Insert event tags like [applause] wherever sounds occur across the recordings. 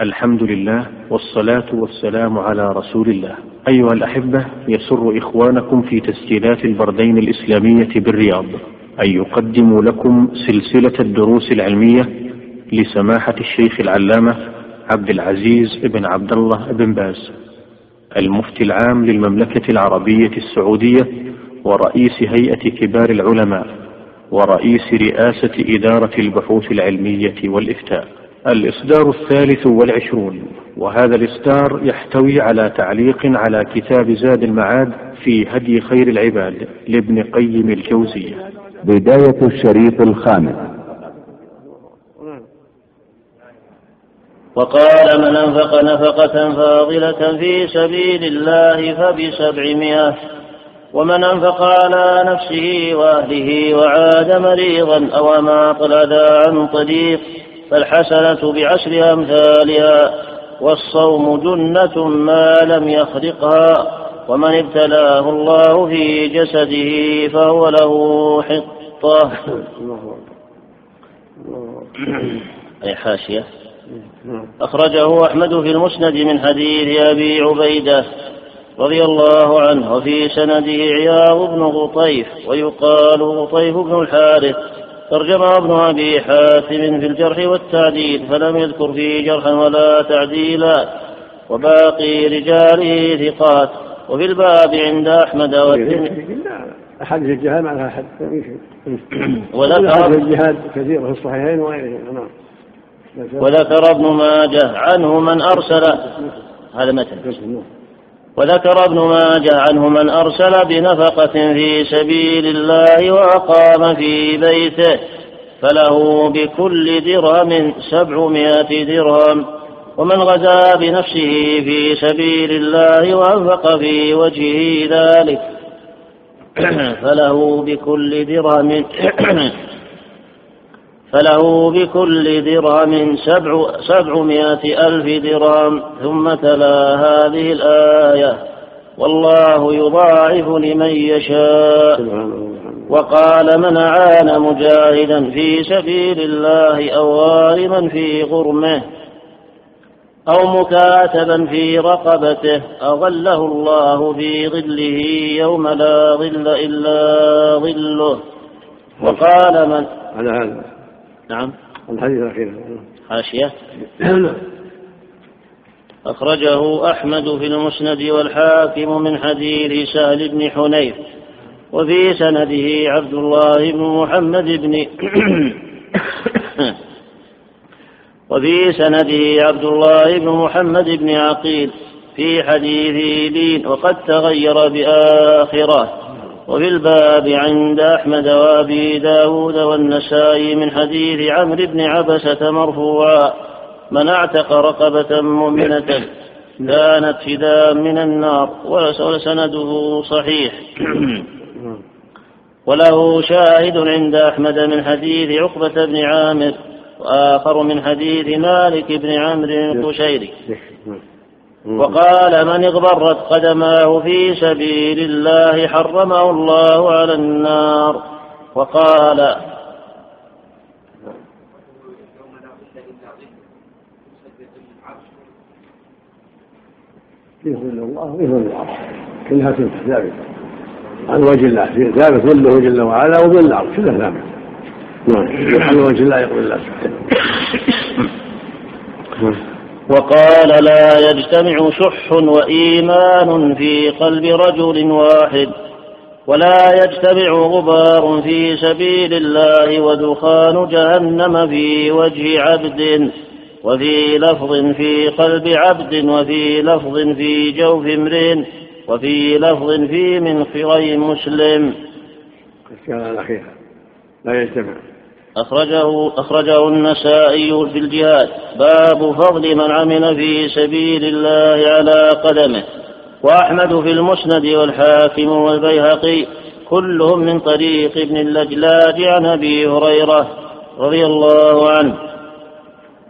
الحمد لله والصلاة والسلام على رسول الله. أيها الأحبة يسر إخوانكم في تسجيلات البردين الإسلامية بالرياض أن يقدموا لكم سلسلة الدروس العلمية لسماحة الشيخ العلامة عبد العزيز بن عبد الله بن باز المفتي العام للمملكة العربية السعودية ورئيس هيئة كبار العلماء ورئيس رئاسة إدارة البحوث العلمية والإفتاء. الإصدار الثالث والعشرون وهذا الإصدار يحتوي على تعليق على كتاب زاد المعاد في هدي خير العباد لابن قيم الجوزية. بداية الشريط الخامس. وقال من أنفق نفقة فاضلة في سبيل الله فبسبعمائة ومن أنفق على نفسه وأهله وعاد مريضا أو أماط الأذى عن طريق فالحسنة بعشر أمثالها والصوم جنة ما لم يخرقها ومن ابتلاه الله في جسده فهو له حطة. أي حاشية. أخرجه أحمد في المسند من حديث أبي عبيدة رضي الله عنه وفي سنده عياض بن غطيف ويقال غطيف بن الحارث. ترجمه ابن أبي حاتم في الجرح والتعديل فلم يذكر فيه جرحا ولا تعديلا. وباقي رجاله ثقات. وفي الباب عند أحمد والترمذي أحاديث الجهاد معناها أحد. [clears throat] وذكر الجهاد كثيرة في الصحيحين وغيرهما نعم. وذكر ابن ماجه عنه من أرسل. هذا متن. وذكر ابن ماجه عنه من أرسل بنفقة في سبيل الله وأقام في بيته فله بكل درهم سبعمائة درهم ومن غزا بنفسه في سبيل الله وأنفق في وجهه ذلك فله بكل درهم فله بكل درهم سبع سبعمائة ألف درهم ثم تلا هذه الآية. والله يضاعف لمن يشاء. وقال من عان مجاهدا في سبيل الله أو غارما في غرمه أو مكاتبا في رقبته أظله الله في ظله يوم لا ظل إلا ظله. وقال من على هذا. نعم. الحديث الأخير. حاشية أخرجه أحمد في المسند والحاكم من حديث سهل بن حنيف وفي سنده عبد الله بن محمد بن [coughs] وفي سنده عبد الله بن محمد بن عقيل في حديث لين وقد تغير بآخرة. وفي الباب عند أحمد وأبي داود والنسائي من حديث عمرو بن عبسة مرفوعا من اعتق رقبة مؤمنة كانت فداء من النار ولسنده صحيح. [clears throat] وله شاهد عند أحمد من حديث عقبة بن عامر وآخر من حديث مالك بن عمرو القشيري وقال من اغبرت قدماه في سبيل الله حرمه الله على النار. وقال فيه ظل الله؟ فيه ظل العرش كلها ثابتة عن وجه الله ثابت ظله جل وعلا وظل العرش كلها ثابت. نعم. عن وجه الله يقول الله سبحانه. وقال لا يجتمع شح وإيمان في قلب رجل واحد ولا يجتمع غبار في سبيل الله ودخان جهنم في وجه عبد وفي لفظ في قلب عبد وفي لفظ في جوف امرئ وفي لفظ في منخري مسلم. الأخير لا يجتمع أخرجه أخرجه النسائي في الجهاد. باب فضل من عمل في سبيل الله على قدمه. وأحمد في المسند والحاكم والبيهقي. كلهم من طريق ابن اللجلاج عن أبي هريرة رضي الله عنه.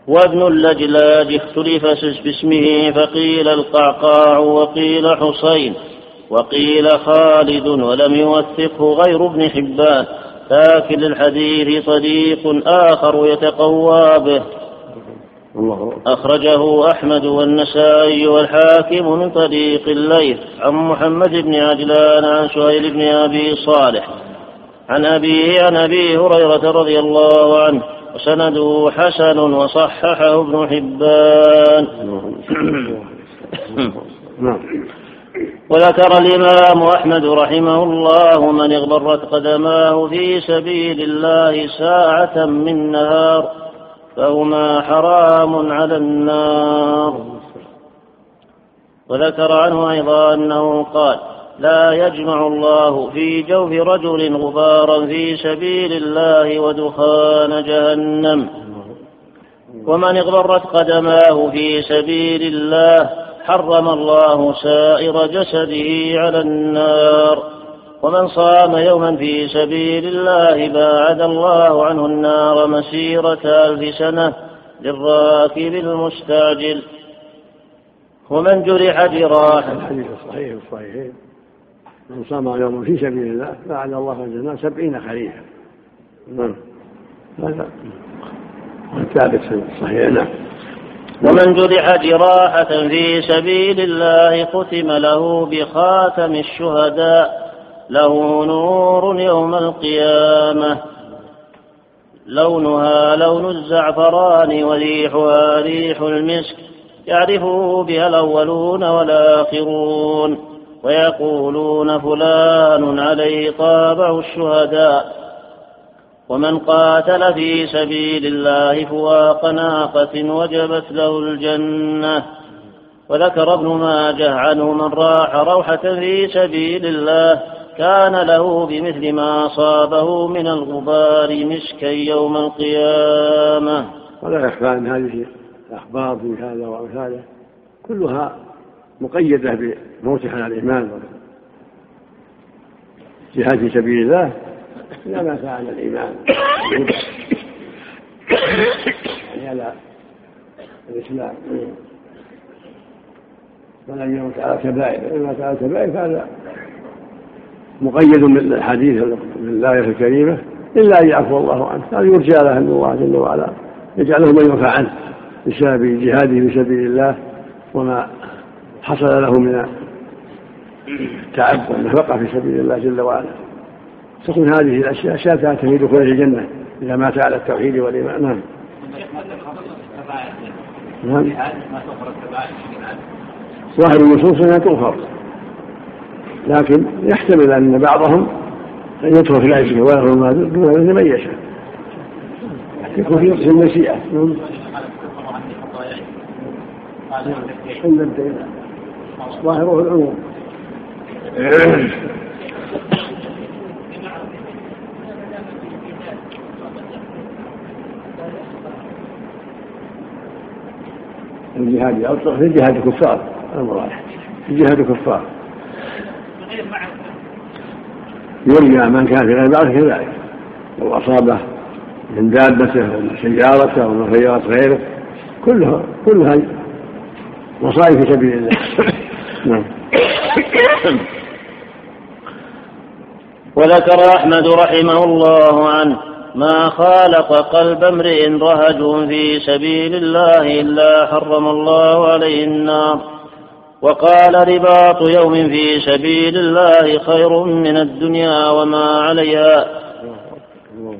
وابن اللجلاج اختلف باسمه فقيل القعقاع وقيل حسين. وقيل خالد ولم يوثقه غير ابن حبان. لكن للحديث طريق آخر يتقوى به. أخرجه أحمد والنسائي والحاكم من طريق الليث. عن محمد بن عجلان عن سهيل بن أبي صالح. عن أبيه عن أبي هريرة رضي الله عنه. وسنده حسن وصححه ابن حبان. [coughs] نعم. وذكر الإمام أحمد رحمه الله من اغبرت قدماه في سبيل الله ساعة من نهار فهما حرام على النار. وذكر عنه أيضا أنه قال لا يجمع الله في جوف رجل غبارا في سبيل الله ودخان جهنم. ومن اغبرت قدماه في سبيل الله حرم الله سائر جسده على النار. ومن صام يوما في سبيل الله باعد الله عنه النار مسيرة ألف سنة للراكب المستعجل. ومن جرح جراحا الحديث الصحيح الصحيحين من صام يوما في سبيل الله باعد الله عن الجنة سبعين خريفا. نعم. هذا ثابت في الصحيح نعم. ومن جرح جراحة في سبيل الله ختم له بخاتم الشهداء له نور يوم القيامة. لونها لون الزعفران وريحها ريح المسك يعرفه بها الأولون والآخرون ويقولون فلان عليه طابع الشهداء. ومن قاتل في سبيل الله فواق ناقة وجبت له الجنة. وذكر ابن ماجه عنه من راح روحة في سبيل الله كان له بمثل ما أصابه من الغبار مسكا يوم القيامة. ولا يخفى أن هذه الأخبار في هذا وأمثاله كلها مقيدة بموت على الإيمان جهاد في سبيل الله. على الإيمان. يعني على الإسلام. فلم يمت على الكبائر. فإن مات على الكبائر فهذا مقيد من الحديث من الآية الكريمة. إلا أن يعفو الله عنه. هذا يرجى له أن الله جل وعلا يجعله من ينفع عنه بسبب جهاده في سبيل الله وما حصل له من التعب والنفقة في سبيل الله جل وعلا. تكون هذه الأشياء أشياء في دخول الجنة إذا مات على التوحيد والإيمان. نعم. نعم. ظاهر النصوص أنها تغفر لكن يحتمل أن بعضهم يترك العزم ويغفر ما دون من يشاء. يكون في نقص المشيئة. عند ظاهره العموم. [coughs] الجهاد أو في جهاد الكفار. المراد في جهاد الكفار. يرجى من كان في غير ذلك. كذلك لو أصابه من دابته ومن سيارته أو من سيارة غيره. كلها كلها مصائب في سبيل الله. [coughs] نعم. وذكر أحمد رحمه الله عنه ما خالق قلب امرئ رهج في سبيل الله إلا حرم الله عليه النار. وقال رباط يوم في سبيل الله خير من الدنيا وما عليها.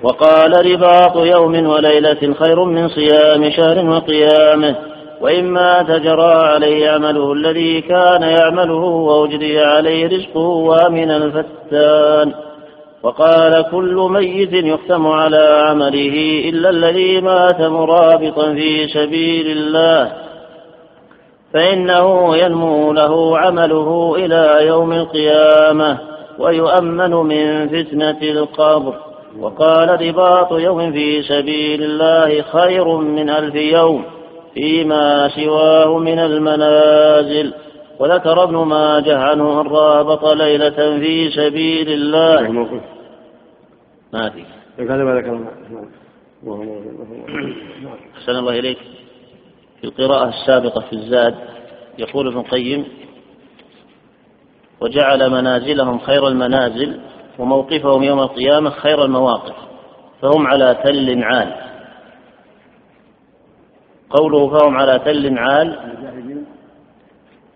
وقال رباط يوم وليلة خير من صيام شهر وقيامه. وإما تجرى عليه عمله الذي كان يعمله وأجري عليه رزقه ومن الفتان. وقال كل ميت يختم على عمله إلا الذي مات مرابطا في سبيل الله. فإنه ينمو له عمله إلى يوم القيامة ويؤمن من فتنة القبر. وقال رباط يوم في سبيل الله خير من ألف يوم فيما سواه من المنازل. وذكر ابن ماجه عنه أن رابط ليلة في سبيل الله. ما في هذا ما ذكر. أحسن الله إليك. في القراءة السابقة في الزاد يقول ابن القيم وجعل منازلهم خير المنازل وموقفهم يوم القيامة خير المواقف فهم على تل عال. قوله فهم على تل عال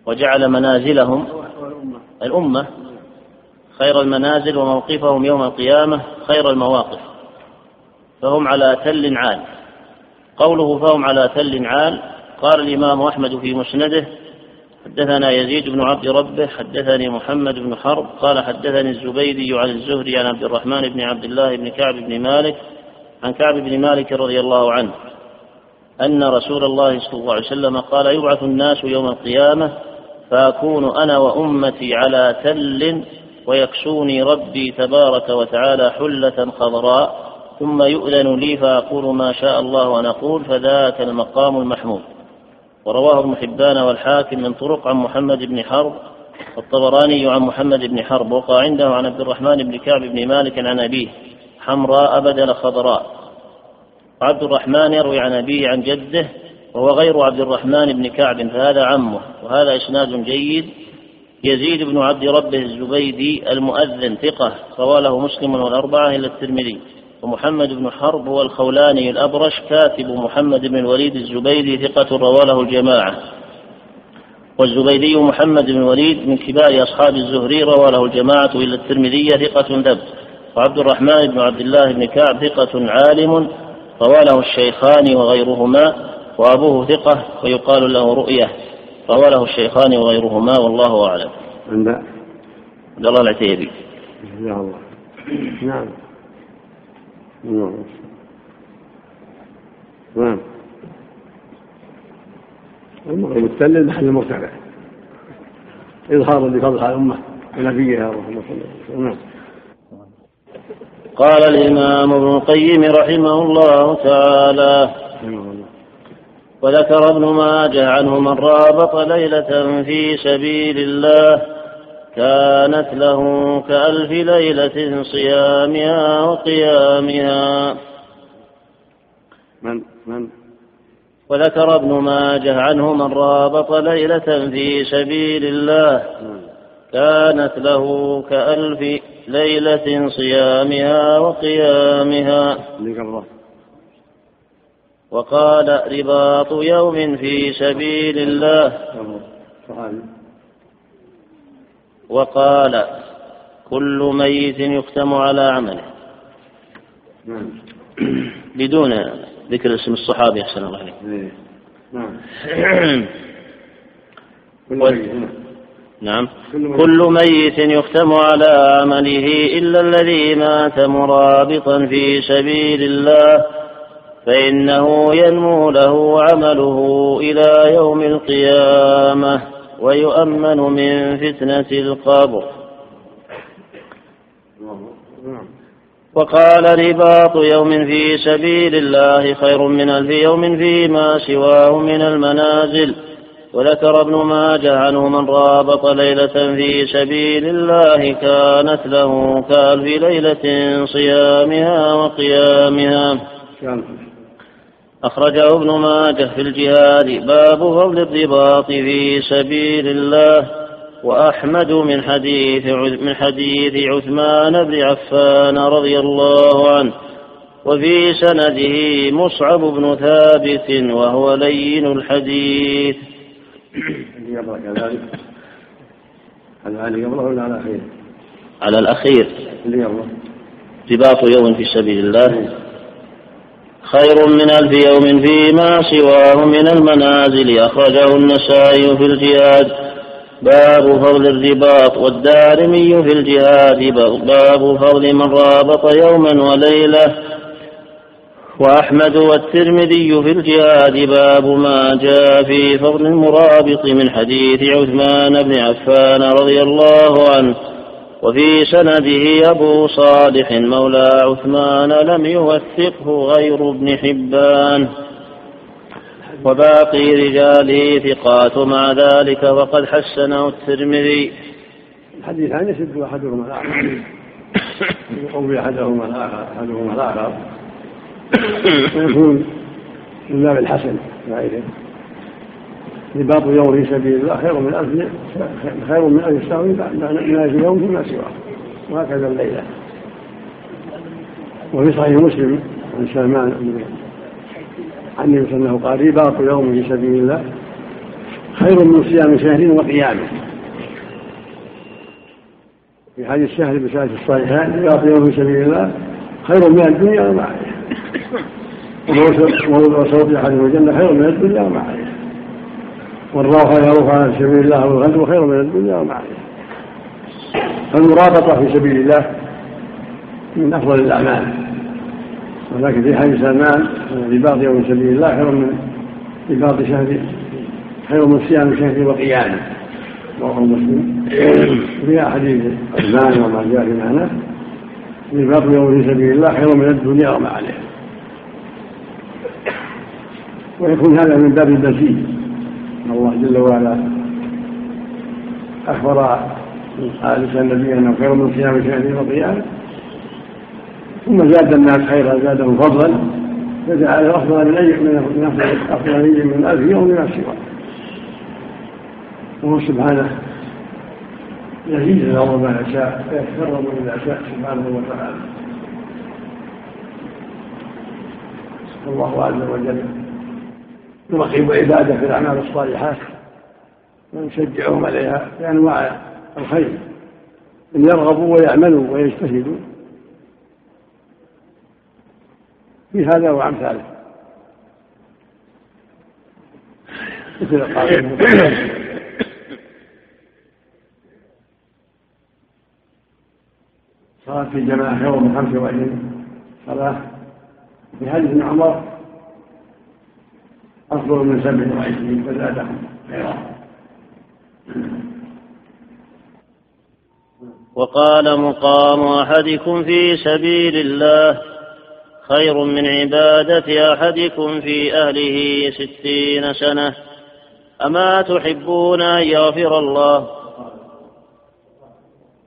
وجعل منازلهم الأمة خير المنازل وموقفهم يوم القيامة خير المواقف. فهم على تل عال. قوله فهم على تل عال قال الإمام أحمد في مسنده حدثنا يزيد بن عبد ربه حدثني محمد بن حرب قال حدثني الزبيدي عن الزهري عن عبد الرحمن بن عبد الله بن كعب بن مالك عن كعب بن مالك رضي الله عنه أن رسول الله صلى الله عليه وسلم قال يبعث الناس يوم القيامة فأكون أنا وأمتي على تل ويكسوني ربي تبارك وتعالى حلة خضراء ثم يؤذن لي فأقول ما شاء الله أن أقول فذاك المقام المحمود. ورواه ابن حبان والحاكم من طرق عن محمد بن حرب والطبراني عن محمد بن حرب وقع عنده عن عبد الرحمن بن كعب بن مالك عن أبيه حمراء بدل خضراء. وعبد الرحمن يروي عن أبيه عن جده وهو غير عبد الرحمن بن كعب فهذا عمه وهذا إسناد جيد. يزيد بن عبد ربه الزبيدي المؤذن ثقة رواه مسلم والأربعة إلى الترمذي. ومحمد بن حرب هو الخولاني الأبرش كاتب محمد بن الوليد الزبيدي ثقة رواه الجماعة. والزبيدي محمد بن الوليد من كبار أصحاب الزهري روى له الجماعة إلى الترمذي ثقة دب وعبد الرحمن بن عبد الله بن كعب ثقة عالم روى له الشيخان وغيرهما. وأبوه ثقة ويقال له رؤية روى له الشيخان وغيرهما والله أعلم. عند عبد الله العتيبي. نعم نعم. نعم. نعم. المغرب التل محل المرتفع إظهارا لفضل الأمة ونبيها اللهم صل وسلم. نعم. قال الإمام ابن القيم رحمه الله تعالى وذكر ابن ماجه عنه من رابط ليلة في سبيل الله كانت له كألف ليلة صيامها وقيامها. من؟ من؟ وذكر ابن ماجه عنه من رابط ليلة في سبيل الله كانت له كألف ليلة صيامها وقيامها. وقال رباط يوم في سبيل الله. وقال كل ميت يختم على عمله. بدون ذكر اسم الصحابي أحسن الله. نعم نعم. كل ميت يختم على عمله إلا الذي مات مرابطا في سبيل الله. فإنه ينمو له عمله إلى يوم القيامة ويؤمن من فتنة القبر. وقال رباط يوم في سبيل الله خير من ألف يوم فيما سواه من المنازل. وذكر ابن ماجه عنه من رابط ليلة في سبيل الله كانت له كألف ليلة صيامها وقيامها. أخرجه ابن ماجه في الجهاد. باب فضل الرباط في سبيل الله وأحمد من حديث من حديث عثمان بن عفان رضي الله عنه. وفي سنده مصعب بن ثابت وهو لين الحديث. على قبله ولا على الأخير؟ على الأخير. رباط يوم في سبيل الله. خير من ألف يوم فيما سواه من المنازل. أخرجه النسائي في الجهاد. باب فضل الرباط والدارمي في الجهاد. باب فضل من رابط يوما وليلة. وأحمد والترمذي في الجهاد. باب ما جاء في فضل المرابط من حديث عثمان بن عفان رضي الله عنه. وفي سنده أبو صالح مولى عثمان لم يوثقه غير ابن حبان. وباقي رجاله ثقات مع ذلك وقد حسنه الترمذي. الحديث عن يشد أحدهما الآخر. يقوي أحدهما الآخر أحدهما الآخر. ويكون من باب الحسن رباط يوم في سبيل الله خير من ألف خير من ألف سنة من ألف يوم فيما سواه. وهكذا الليلة. وفي صحيح مسلم عن سلمان عن النبي وسلم قال رباط يوم في سبيل الله خير من صيام شهر وقيامه. في حديث الشهر بساعة الصالحات رباط يوم في سبيل الله خير من الدنيا وما عليها. وصوت أحدهم الجنة خير من الدنيا وما عليها. والروح يروح على سبيل الله والغدو خير من الدنيا. وما عليها فالمرابطة في سبيل الله من أفضل الأعمال. ولكن في حديث سلمان رباط يوم سبيل الله خير من رباط شهر خير من صيام شهر وقيامه رواه مسلم. في حديث عثمان وما جاء في معناه. رباط يوم في سبيل الله خير من الدنيا وما عليها ويكون هذا من باب المزيد الله جل وعلا. أخبر آل النبي أنه خير من صيام شهر وقيامه ثم زاد الناس خيرا زادهم فضلا. فجعله افضل من اي من افضل من ألف يوم من سواه وهو سبحانه يزيد الامر ما يشاء ويتكرم من يشاء سبحانه وتعالى. الله عز وجل. يرغب عباده في الأعمال الصالحات ويشجعهم عليها بانواع الخير إن يرغبوا ويعملوا ويجتهدوا. في هذا وامثاله مثل صلاة في جماعة يوم 25 صلاة في حديث عمر أفضل من سبع وعشرين فزادهم وقال مقام أحدكم في سبيل الله خير من عبادة أحدكم في أهله ستين سنة. أما تحبون أن يغفر الله؟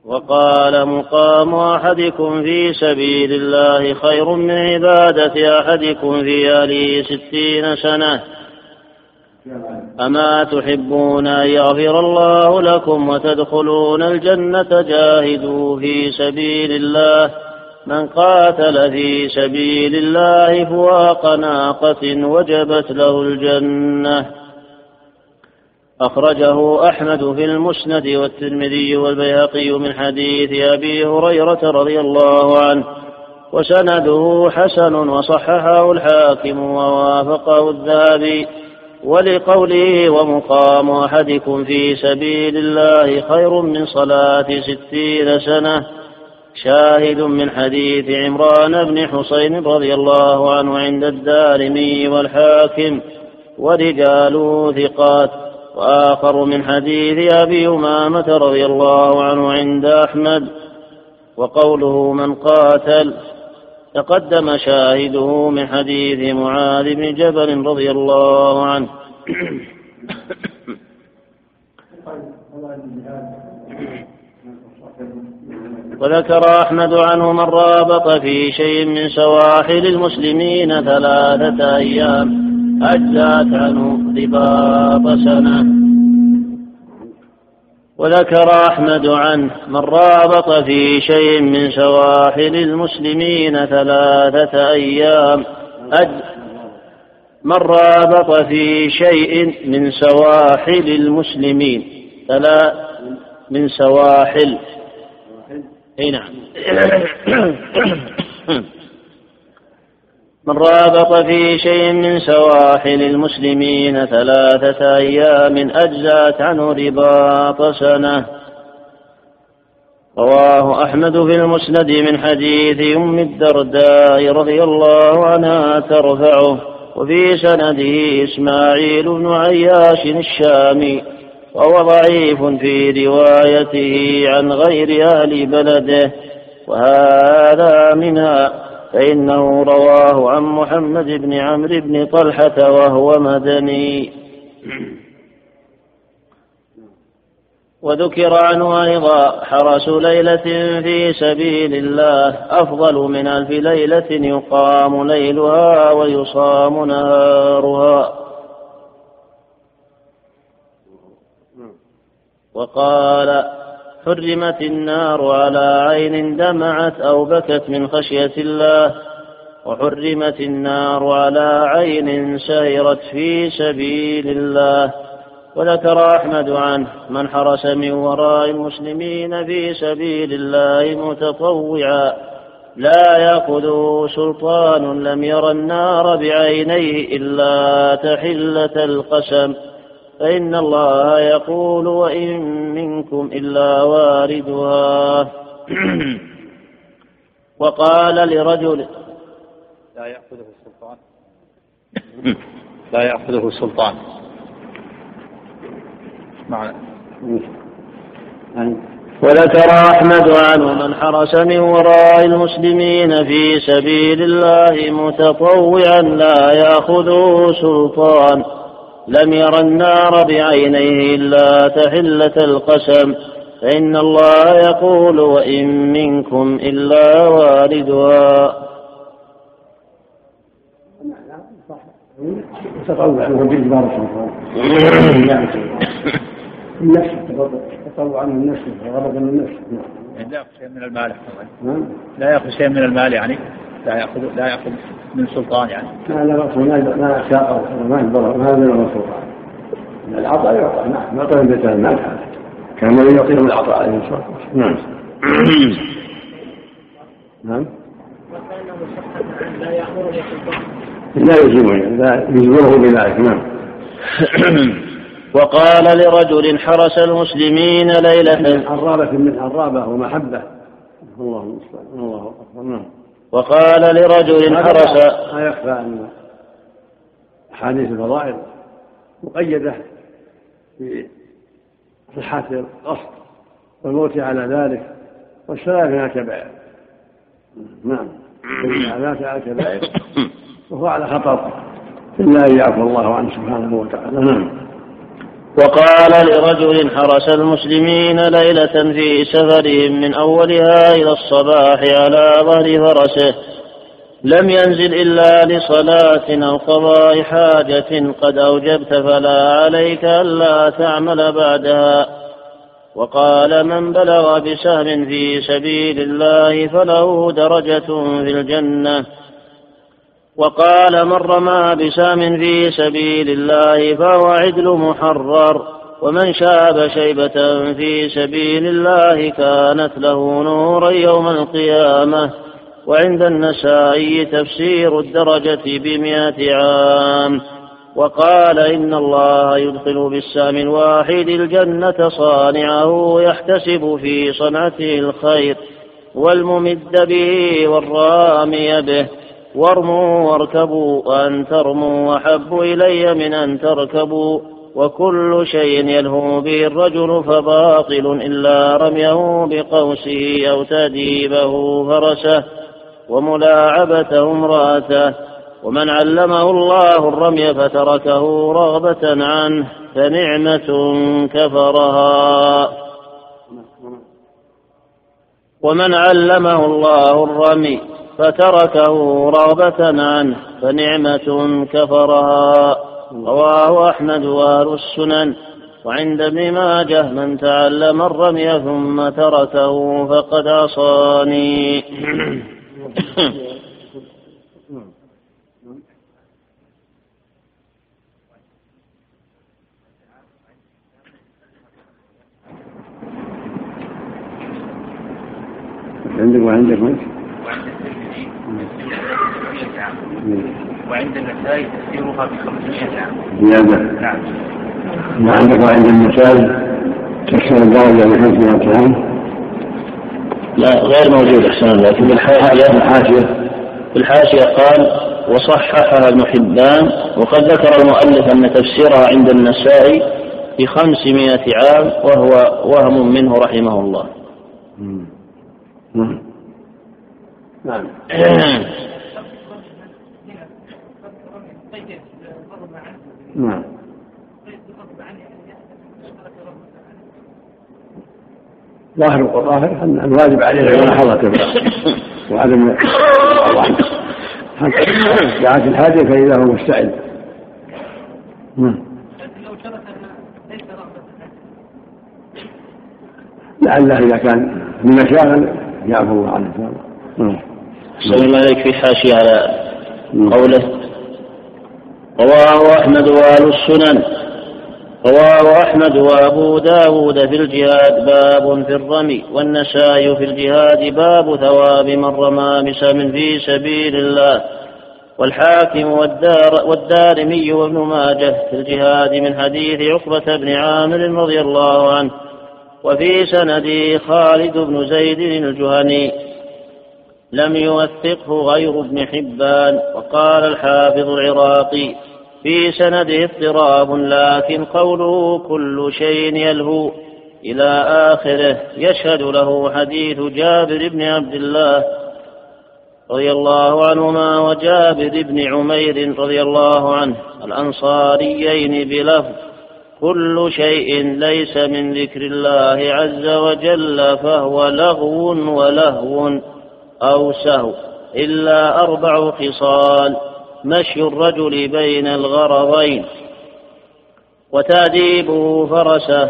وقال مقام أحدكم في سبيل الله خير من عبادة أحدكم في أهله ستين سنة. أما تحبون أن يغفر الله لكم وتدخلون الجنة جاهدوا في سبيل الله. من قاتل في سبيل الله فواق ناقة وجبت له الجنة. أخرجه أحمد في المسند والترمذي والبيهقي من حديث أبي هريرة رضي الله عنه. وسنده حسن وصححه الحاكم ووافقه الذهبي. ولقوله ومقام أحدكم في سبيل الله خير من صلاة ستين سنة. شاهد من حديث عمران بن حسين رضي الله عنه عند الدارمي والحاكم. ورجاله ثقات. وآخر من حديث أبي أمامة رضي الله عنه عند أحمد. وقوله من قاتل. تقدم شاهده من حديث معاذ بن جبل رضي الله عنه. وذكر أحمد عنه من رابط في شيء من سواحل المسلمين ثلاثة أيام أجزأت عنه رباط سنة. وذكر أحمد عنه من رابط في شيء من سواحل المسلمين ثلاثة أيام. أج من رابط في شيء من سواحل المسلمين. ثلاث من سواحل إي نعم. [coughs] من رابط في شيء من سواحل المسلمين ثلاثة أيام أجزأت عنه رباط سنة. رواه أحمد في المسند من حديث أم الدرداء رضي الله عنها ترفعه وفي سنده إسماعيل بن عياش الشامي وهو ضعيف في روايته عن غير أهل بلده وهذا منها. فإنه رواه عن محمد بن عمرو بن طلحة وهو مدني. وذكر عنه أيضا حرس ليلة في سبيل الله. أفضل من ألف ليلة يقام ليلها ويصام نهارها. وقال حرمت النار على عين دمعت أو بكت من خشية الله. وحرمت النار على عين سهرت في سبيل الله. وذكر أحمد عنه من حرس من وراء المسلمين في سبيل الله متطوعا. لا يأخذه سلطان لم ير النار بعينيه إلا تحلة القسم. فإن الله يقول وإن منكم إلا واردها. [clears throat] وقال لرجل لا يأخذه السلطان. لا يأخذه السلطان. معنى. وذكر أحمد عنه من حرس من وراء المسلمين في سبيل الله متطوعا لا يأخذه سلطان. لم ير النار بعينيه إلا تحلة القسم. فإن الله يقول وإن منكم إلا واردها. تطوع عنه بإجبار السلطان النفس تطوع عنه النفس غضبا من النفس لا يأخذ شيء من المال لا يأخذ شيء من المال يعني لا يأخذ لا يأخذ من سلطان يعني لا لا ما ما ما يضر ما من السلطان العطاء يعطى نعم يعطى من بيت المال كان الذي يعطيهم العطاء عليه الصلاه والسلام نعم نعم لا سلطان لا يجبره بذلك نعم وقال لرجل حرس المسلمين ليلة عرابة من عرابة ومحبة الله المستعان الله أكبر نعم وقال لرجل حرس. لا يخفى أن أحاديث الفضائل مقيدة بصحة القصد والموت على ذلك والسلام من الكبائر نعم. العادات على الكبائر [coughs] وهو على خطر. إلا أن يعفو الله عنه سبحانه وتعالى. نعم. وقال لرجل حرس المسلمين ليلة في سفرهم من أولها إلى الصباح على ظهر فرسه لم ينزل إلا لصلاة أو قضاء حاجة قد أوجبت فلا عليك ألا تعمل بعدها. وقال من بلغ بسهم في سبيل الله فله درجة في الجنة. وقال من رمى بسام في سبيل الله فهو عدل محرر ومن شاب شيبة في سبيل الله كانت له نورا يوم القيامة. وعند النسائي تفسير الدرجة بمئة عام. وقال إن الله يدخل بالسام الواحد الجنة صانعه يحتسب في صنعته الخير والممد به والرامي به. وارموا واركبوا وأن ترموا أحب إلي من أن تركبوا وكل شيء يلهو به الرجل فباطل إلا رميه بقوسه أو تأديبه فرسه وملاعبته امرأته ومن علمه الله الرمي فتركه رغبة عنه فنعمة كفرها. ومن علمه الله الرمي فتركه رغبة عنه فنعمة كفرها. رواه أحمد وأهل السنن. وعند ابن ماجه من تعلم الرمي ثم تركه فقد عصاني. عندك وعندك ماشي وعند النسائي تفسيرها ب 500 عام. زيادة نعم. وعندك وعند النسائي تفسير الدرجة ب 500 عام لا غير موجود أحسن الله. في الحاشية الحاشية. في الحاشية قال وصححها ابن حبان وقد ذكر المؤلف أن تفسيرها عند النسائي بخمسمائة عام وهو وهم منه رحمه الله. نعم. [clears throat] نعم. نعم ظاهر ظاهر أن الواجب عليه ملاحظه وعدم الله دعت الحاجة فإذا هو مستعد. نعم. لعله إذا كان من مشاغل يعفو الله عنه. ان شاء الله أحسن عليك في حاشية على قوله رواه أحمد وأهل السنن. رواه أحمد وأبو داود في الجهاد باب في الرمي. والنسائي في الجهاد باب ثواب من رمى بسم في سبيل الله. والحاكم والدار والدارمي وابن ماجه في الجهاد من حديث عقبة بن عامر رضي الله عنه. وفي سند خالد بن زيد الجهني. لم يوثقه غير ابن حبان. وقال الحافظ العراقي في سنده اضطراب لكن قوله كل شيء يلهو. إلى آخره يشهد له حديث جابر بن عبد الله رضي الله عنهما وجابر بن عمير رضي الله عنه الأنصاريين بلفظ كل شيء ليس من ذكر الله عز وجل فهو لغو ولهو. أو سهو إلا أربع خصال مشي الرجل بين الغرضين وتأديبه فرسه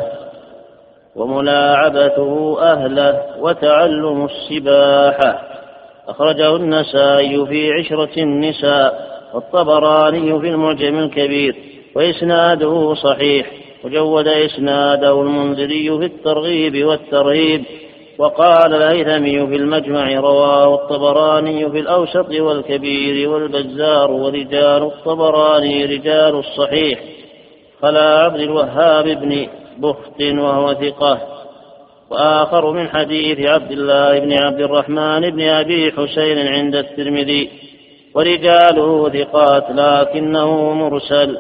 وملاعبته أهله وتعلم السباحة أخرجه النسائي في عشرة النساء والطبراني في المعجم الكبير وإسناده صحيح وجود إسناده المنذري في الترغيب والترهيب. وقال الهيثمي في المجمع رواه الطبراني في الأوسط والكبير والبزار ورجال الطبراني رجال الصحيح خلا عبد الوهاب بن بخت وهو ثقة. وآخر من حديث عبد الله بن عبد الرحمن بن أبي حسين عند الترمذي ورجاله ثقات لكنه مرسل.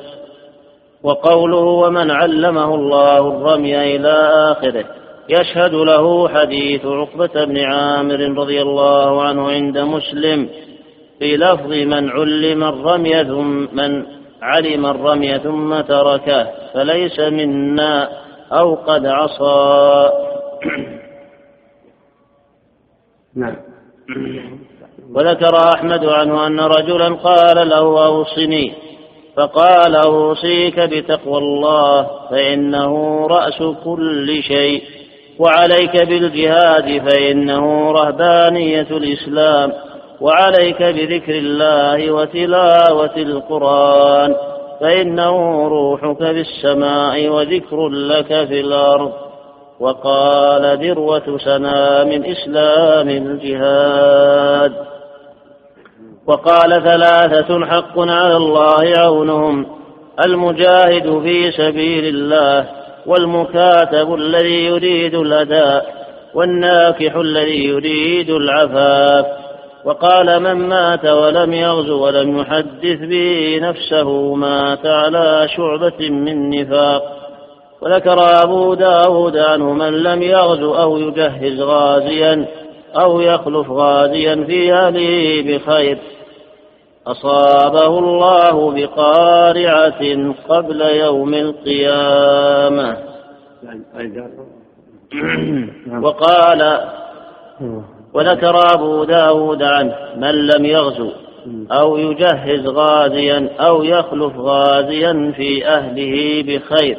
وقوله ومن علمه الله الرمي إلى آخره. يشهد له حديث عقبة بن عامر رضي الله عنه عند مسلم في لفظ من علم الرمي ثم من علم الرمي ثم تركه فليس منا أو قد عصى. [coughs] نعم. [coughs] وذكر أحمد عنه أن رجلا قال له أوصني فقال أوصيك بتقوى الله فإنه رأس كل شيء. وعليك بالجهاد فإنه رهبانية الإسلام وعليك بذكر الله وتلاوة القرآن فإنه روحك في السماء وذكر لك في الأرض. وقال ذروة سنام إسلام الجهاد. وقال ثلاثة حق على الله عونهم المجاهد في سبيل الله. والمكاتب الذي يريد الأداء والناكح الذي يريد العفاف. وقال من مات ولم يغزو ولم يحدث به نفسه مات على شعبة من نفاق. وذكر أبو داود عنه من لم يغزو أو يجهز غازيا أو يخلف غازيا في أهله بخير. أصابه الله بقارعة قبل يوم القيامة. وقال وذكر أبو داود عنه من لم يغزو أو يجهز غازيا أو يخلف غازيا في أهله بخير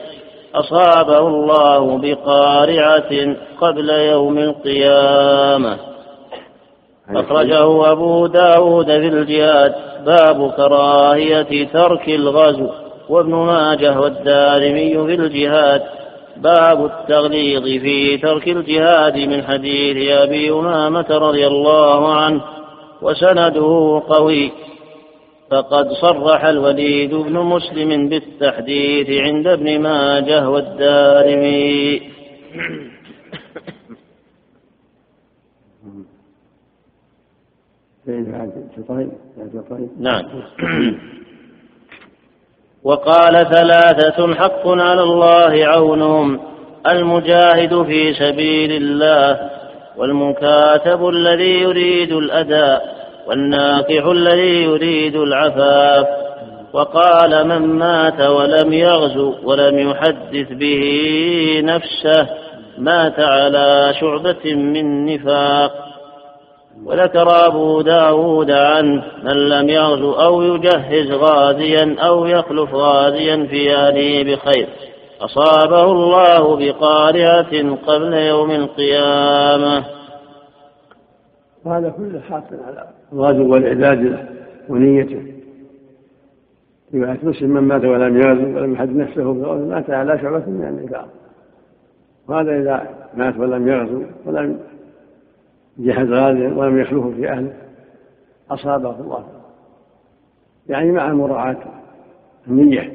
أصابه الله بقارعة قبل يوم القيامة. أخرجه أبو داود في الجهاد. باب كراهية ترك الغزو وابن ماجه والدارمي في الجهاد. باب التغليظ في ترك الجهاد من حديث أبي أمامة رضي الله عنه وسنده قوي. فقد صرح الوليد بن مسلم بالتحديث عند ابن ماجه والدارمي. نعم. [clears throat] وقال ثلاثة حق على الله عونهم المجاهد في سبيل الله والمكاتب الذي يريد الأداء والناكح الذي يريد العفاف. وقال من مات ولم يغزو ولم يحدث به نفسه مات على شعبة من نفاق. وذكر أبو داود عنه من لم يغزو أو يجهز غازيا أو يخلف غازيا في أهله بخير. أصابه الله بقارعة قبل يوم القيامة. وهذا كله حاصل على الغزو والإعداد له ونيته. رواية مسلم من مات ولم يغزو ولم يحد نفسه بالغزو مات على شعبة من النفاق وهذا إذا مات ولم يغزو ولم جهز غازيا ولم يخلفه في أهله أصابه الله. يعني مع مراعاة النية.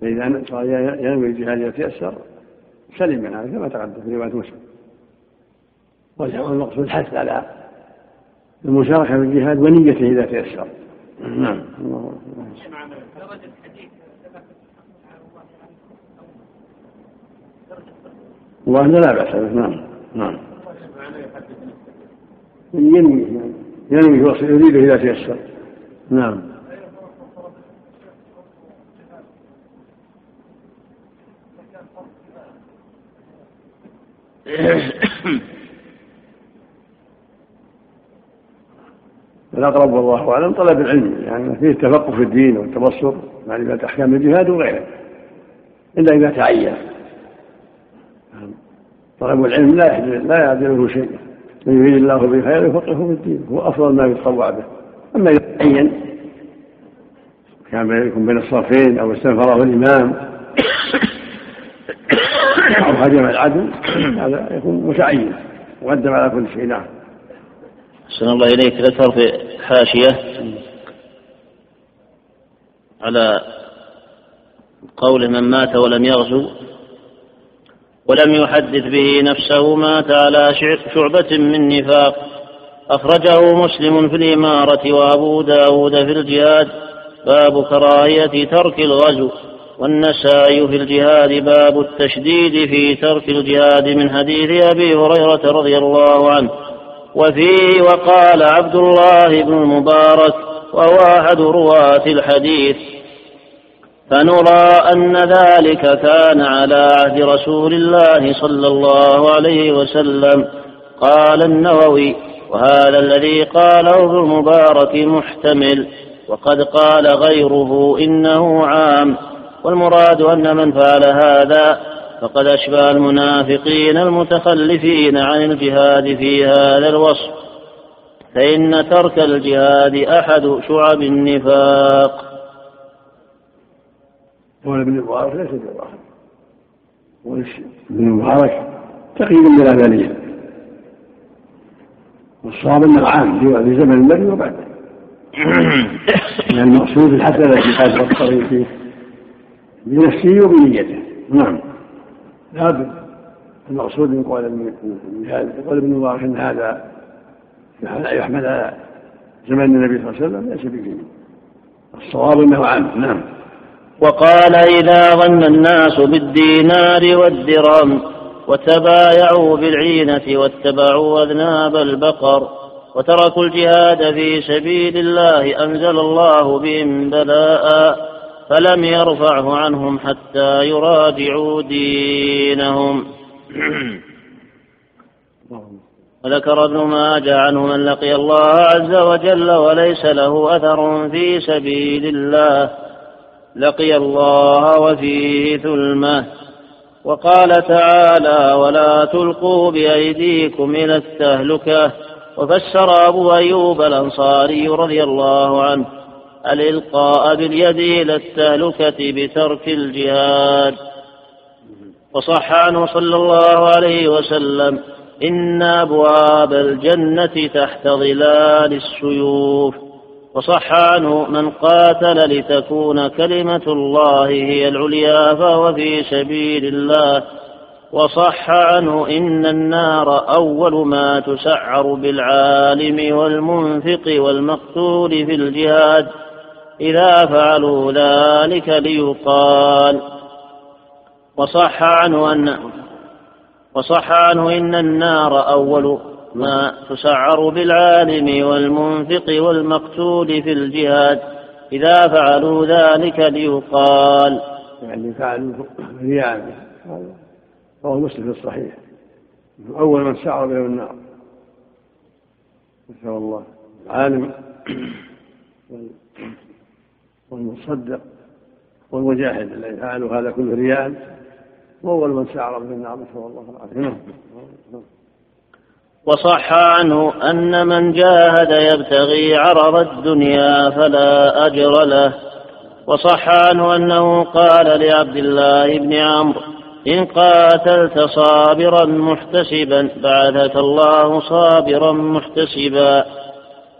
فإذا صار ينوي الجهاد يتيسر سلم من هذا كما تقدم في رواية مسلم. والمقصود الحث على المشاركة في الجهاد ونيته إذا تيسر. نعم. الله لا بأس نعم. نعم. ينوي ينوي يريد إذا تيسر. نعم. [coughs] الأقرب والله أعلم طلب العلم يعني فيه التفقه في الدين والتبصر معرفة أحكام الجهاد وغيره. إلا إذا تعين. طلب العلم لا لا يعدله شيء. من يريد الله به خيرا يفقهه في الدين هو أفضل ما يتطوع به. أما إذا تعين كان يكون بين الصفين أو استنفره الإمام [coughs] أو هجم العدو هذا يكون متعين مقدم على كل شيء نعم. أحسن الله إليك. ذكر في حاشية على قول من مات ولم يغزو. ولم يحدث به نفسه مات على شعبة من نفاق. أخرجه مسلم في الإمارة وأبو داود في الجهاد. باب كراهية ترك الغزو. والنسائي في الجهاد باب التشديد في ترك الجهاد من حديث أبي هريرة رضي الله عنه. وفيه وقال عبد الله بن المبارك وهو أحد رواة الحديث. فنرى أن ذلك كان على عهد رسول الله صلى الله عليه وسلم. قال النووي وهذا الذي قاله ابن المبارك محتمل وقد قال غيره إنه عام. والمراد أن من فعل هذا فقد أشبه المنافقين المتخلفين عن الجهاد في هذا الوصف. فإن ترك الجهاد أحد شعب النفاق. قول ابن المبارك ليس بالراحة ابن المبارك تقييد بلا دليل والصواب انه عام في زمن النبي وبعده لأن المقصود الحسنة قال الطريق فيه بنفسه وبنيته نعم. لابد المقصود من قول قول ابن مبارك إن هذا يحمل على زمن النبي صلى الله عليه وسلم ليس بجميل الصواب أنه عام. نعم. وقال إذا ظن الناس بالدينار والدرهم وتبايعوا بالعينة واتبعوا أذناب البقر وتركوا الجهاد في سبيل الله أنزل الله بهم بلاء فلم يرفعه عنهم حتى يراجعوا دينهم. [clears throat] وذكر ابن ماجه عنه من لقي الله عز وجل وليس له أثر في سبيل الله. لقي الله وفيه ثلمه وقال تعالى ولا تلقوا بأيديكم إلى التهلكة وفسر أبو أيوب الأنصاري رضي الله عنه الإلقاء باليد إلى التهلكة بترك الجهاد. وصح عنه صلى الله عليه وسلم إن أبواب الجنة تحت ظلال السيوف. وصح عنه من قاتل لتكون كلمة الله هي العليا فهو في سبيل الله. وصح عنه إن النار أول ما تسعر بالعالم والمنفق والمقتول في الجهاد. إذا فعلوا ذلك ليقال. وصح عنه أن وصح عنه إن النار أول ما تسعر بالعالم والمنفق والمقتول في الجهاد إذا فعلوا ذلك ليقال. يعني فعلوا رياء رواه مسلم في الصحيح. أول من سعر بهم النار. نسأل الله. العالم والمصدق والمجاهد الذي فعلوا هذا كله رياء. وأول من سعر بهم النار نسأل الله العافية. نعم. وصح عنه أن من جاهد يبتغي عرض الدنيا فلا أجر له. وصح عنه أنه قال لعبد الله بن عمرو إن قاتلت صابرا محتسبا بعثك الله صابرا محتسبا.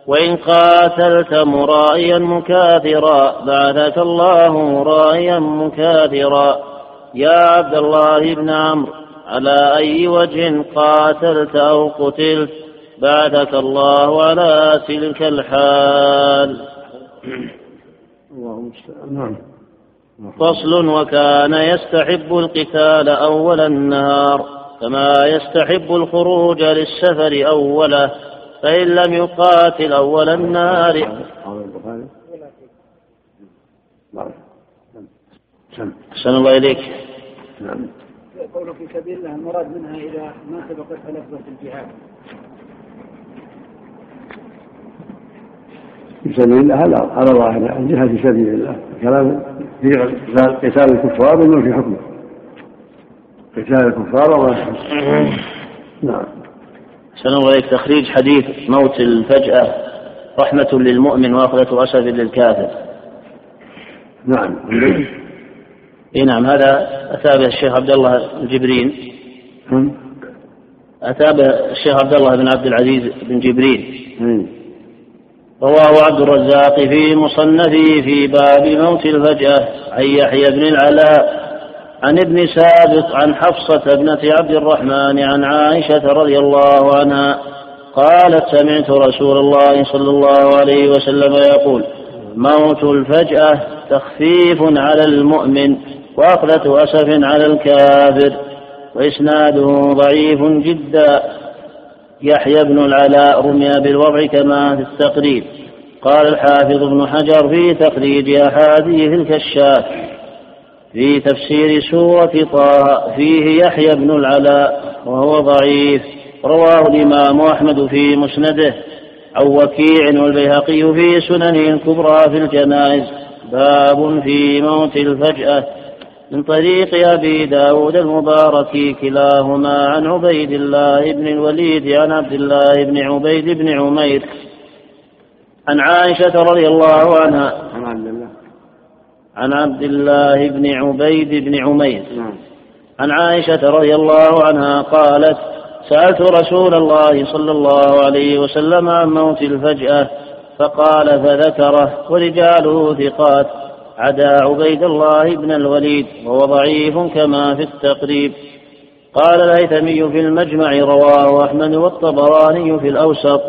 وإن قاتلت مرائيا مكاثرا بعثك الله مرائيا مكاثرا. يا عبد الله بن عمرو على أي وجه قاتلت أو قتلت بعثك الله على تلك الحال. نعم. فصل وكان يستحب القتال أول النهار كما يستحب الخروج للسفر أوله فإن لم يقاتل أول النهار. أحسن الله إليك. نعم. قوله في سبيل الله المراد منها إذا ما سبقتها لفظة الجهاد. في سبيل الله على ظاهر الجهاد في سبيل الله. كلام في قتال الكفار وما في حكمه. قتال الكفار وما نعم. سلام عليك تخريج حديث موت الفجأة. رحمة للمؤمن وأخذة أسد للكافر. نعم. اي نعم هذا اتى به الشيخ عبد الله الجبرين اتى به الشيخ عبد الله بن عبد العزيز بن جبرين رواه عبد الرزاق في مصنفه في باب موت الفجأة عن يحيى بن العلاء عن ابن سابق عن حفصة ابنة عبد الرحمن عن عائشة رضي الله عنها قالت سمعت رسول الله صلى الله عليه وسلم يقول موت الفجأة تخفيف على المؤمن. وأخذة أسف على الكافر وإسناده ضعيف جدا. يحيى بن العلاء رمي بالوضع كما في التقريب. قال الحافظ ابن حجر في تخريج أحاديث الكشاف في تفسير سورة طه فيه يحيى بن العلاء وهو ضعيف. رواه الإمام أحمد في مسنده. عن وكيع والبيهقي في سننه الكبرى في الجنائز. باب في موت الفجأة. من طريق أبي داود المبارك كلاهما عن عبيد الله بن الوليد عن عبد الله بن عبيد بن عمير. عن عائشة رضي الله عنها. عن عبد الله. بن عبيد بن عمير. نعم. عن عائشة رضي الله عنها قالت سألت رسول الله صلى الله عليه وسلم عن موت الفجأة فقال فذكره ورجاله ثقات. عدا عبيد الله بن الوليد وهو ضعيف كما في التقريب. قال الهيثمي في المجمع رواه أحمد والطبراني في الأوسط.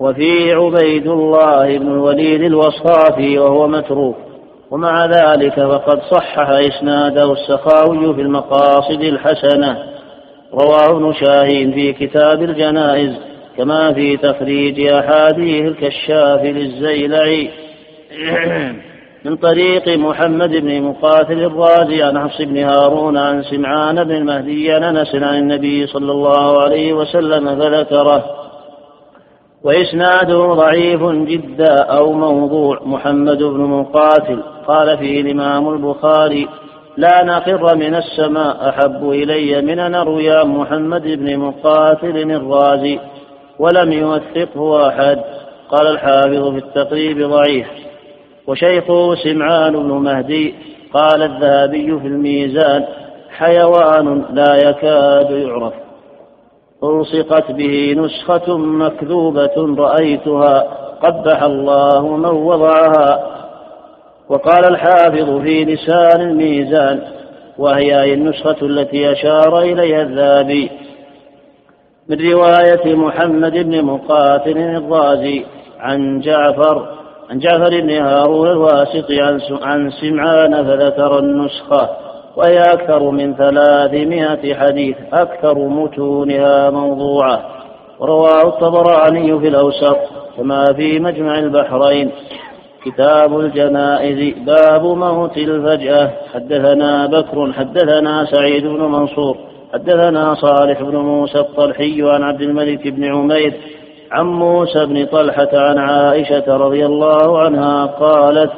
وفي عبيد الله بن الوليد الوصافي وهو متروك. ومع ذلك فقد صحح إسناده السخاوي في المقاصد الحسنة. رواه ابن شاهين في كتاب الجنائز كما في تخريج أحاديث الكشاف للزيلعي. [clears throat] من طريق محمد بن مقاتل الرازي عن حفص بن هارون عن سمعان بن المهدي عن أنس عن النبي صلى الله عليه وسلم فذكره. وإسناده ضعيف جدا أو موضوع. محمد بن مقاتل قال فيه الإمام البخاري لا نقر من السماء أحب إلي من أن أروي محمد بن مقاتل الرازي ولم يوثقه أحد. قال الحافظ في التقريب ضعيف. وشيخه سمعان بن مهدي قال الذهبي في الميزان حيوان لا يكاد يعرف. ألصقت به نسخة مكذوبة رأيتها قبح الله من وضعها. وقال الحافظ في لسان الميزان وهي النسخة التي أشار إليها الذهبي. من رواية محمد بن مقاتل الرازي عن جعفر عن جعفر بن هارون الواسط عن سمعان فذكر النسخة وهي أكثر من ثلاثمائة حديث أكثر متونها موضوعة. ورواه الطبراني في الأوسط كما في مجمع البحرين. كتاب الجنائز باب موت الفجأة. حدثنا بكر حدثنا سعيد بن منصور. حدثنا صالح بن موسى الطلحي عن عبد الملك بن عمير. عن موسى بن طلحة عن عائشة رضي الله عنها قالت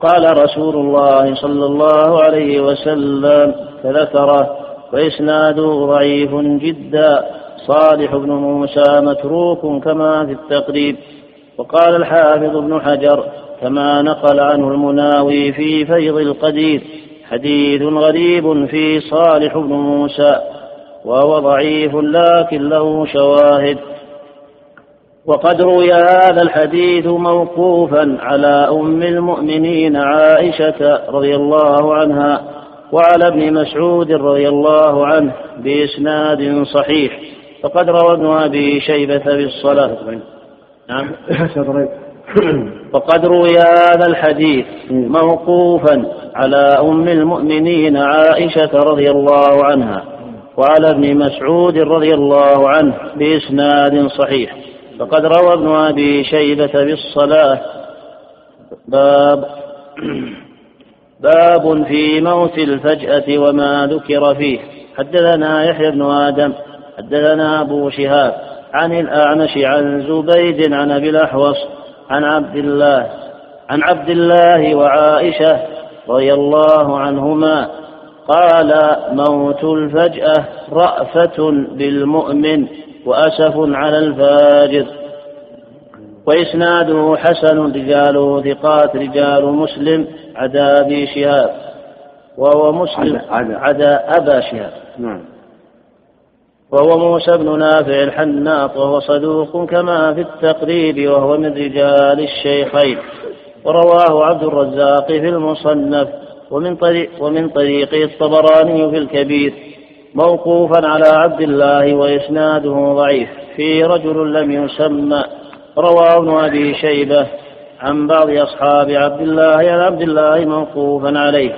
قال رسول الله صلى الله عليه وسلم فذكره وإسناده ضعيف جدا صالح بن موسى متروك كما في التقريب. وقال الحافظ ابن حجر كما نقل عنه المناوي في فيض القدير حديث غريب في صالح بن موسى وهو ضعيف لكن له شواهد. وقد روي هذا الحديث موقوفا على أم المؤمنين عائشة رضي الله عنها وعلى ابن مسعود رضي الله عنه بإسناد صحيح. فقد روى ابن أبي شيبة بالصلاة. نعم. [coughs] وقد روي هذا الحديث موقوفا على أم المؤمنين عائشة رضي الله عنها وعلى ابن مسعود رضي الله عنه بإسناد صحيح. فقد روى ابن أبي شيبة بالصلاه باب [clears throat] باب في موت الفجأة وما ذكر فيه. حدثنا يحيى بن آدم حدثنا أبو شهاب عن الأعمش عن زبيد عن أبي الأحوص عن عبد الله عن عبد الله وعائشة رضي الله عنهما قال موت الفجأة رأفة بالمؤمن وأسف على الفاجر. وإسناده حسن رجاله ثقات رجال مسلم عدا أبي شهاب. وهو مسلم عدا, عدا أبا شهاب. نعم. وهو موسى بن نافع الحناط وهو صدوق كما في التقريب وهو من رجال الشيخين. ورواه عبد الرزاق في المصنف. ومن طريق ومن طريق الطبراني في الكبير موقوفا على عبد الله وإسناده ضعيف في رجل لم يسمى رواه ابن أبي شيبة عن بعض أصحاب عبد الله عن عبد الله موقوفا عليه.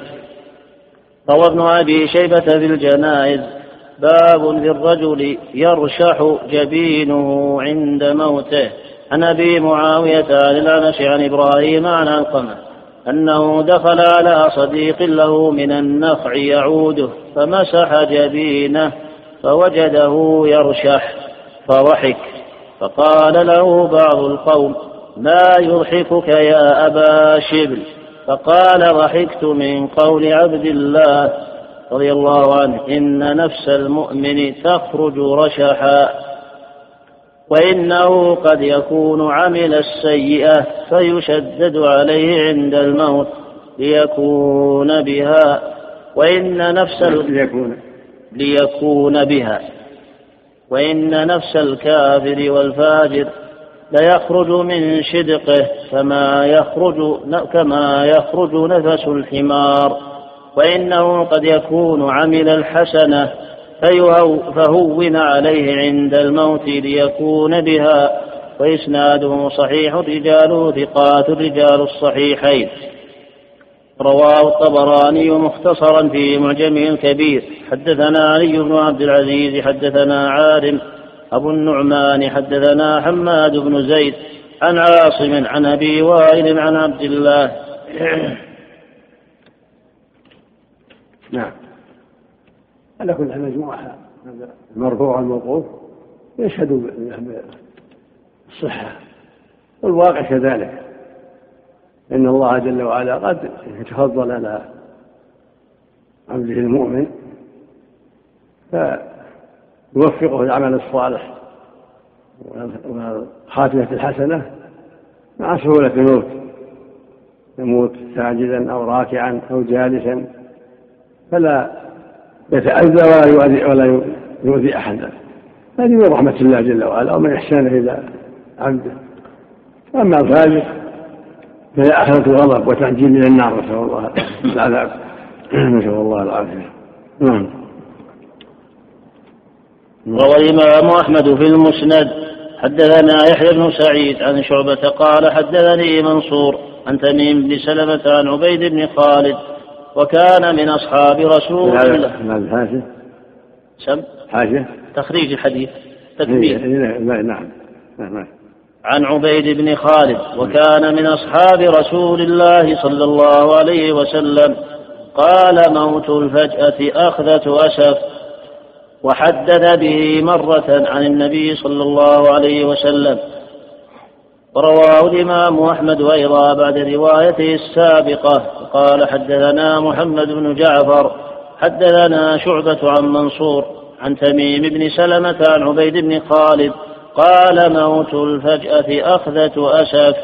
روى ابن أبي شيبة في الجنائز باب في الرجل يرشح جبينه عند موته. عن أبي معاوية عن الأنس عن إبراهيم عن علقمة. أنه دخل على صديق له من النخع يعوده فمسح جبينه فوجده يرشح فضحك فقال له بعض القوم ما يضحكك يا أبا شبل؟ فقال ضحكت من قول عبد الله رضي الله عنه إن نفس المؤمن تخرج رشحا. وإنه قد يكون عمل السيئة فيشدد عليه عند الموت ليكون بها وإن نفس ليكون. ليكون بها. وإن نفس الكافر والفاجر ليخرج من شدقه كما يخرج كما يخرج نفس الحمار. وإنه قد يكون عمل الحسنة فهون عليه عند الموت ليكون بها وإسناده صحيح رجاله ثقات الرجال الصحيحين. رواه الطبراني مختصرا في معجمه الكبير حدثنا علي بن عبد العزيز حدثنا عارم أبو النعمان حدثنا حماد بن زيد عن عاصم عن أبي وائل عن عبد الله. نعم. على كل حال مجموعة المرفوع والموقوف يشهد بالصحة. والواقع كذلك. إن الله جل وعلا قد يتفضل على عبده المؤمن فيوفقه العمل الصالح والخاتمة الحسنة مع سهولة الموت. يموت ساجدا أو راكعا أو جالسا. فلا يتأذى ولا يؤذي ولا يؤذي أحدا. هذه من رحمة الله جل وعلا ومن إحسانه إلى عبده. أما الفاجر فهي آخرة الغضب وتعجيل إلى النار نسأل الله [coughs] العذاب. [coughs] نسأل الله العافية. نعم. روى الإمام أحمد في المسند. حدثنا يحيى بن سعيد عن شعبة قال حدثني منصور عن تميم بن سلمة عن عبيد بن خالد وكان من أصحاب رسول الله. حاشة سم؟ حاشة تخريج الحديث. تكبير نعم. نعم عن عبيد بن خالد وكان من أصحاب رسول الله صلى الله عليه وسلم. قال موت الفجأة أخذة أسف. وحدث به مرة عن النبي صلى الله عليه وسلم. ورواه الإمام أحمد أيضا بعد روايته السابقة. قال حدثنا محمد بن جعفر حدثنا شعبة عن منصور عن تميم بن سلمة عن عبيد بن خالد قال موت الفجأة أخذة أسف.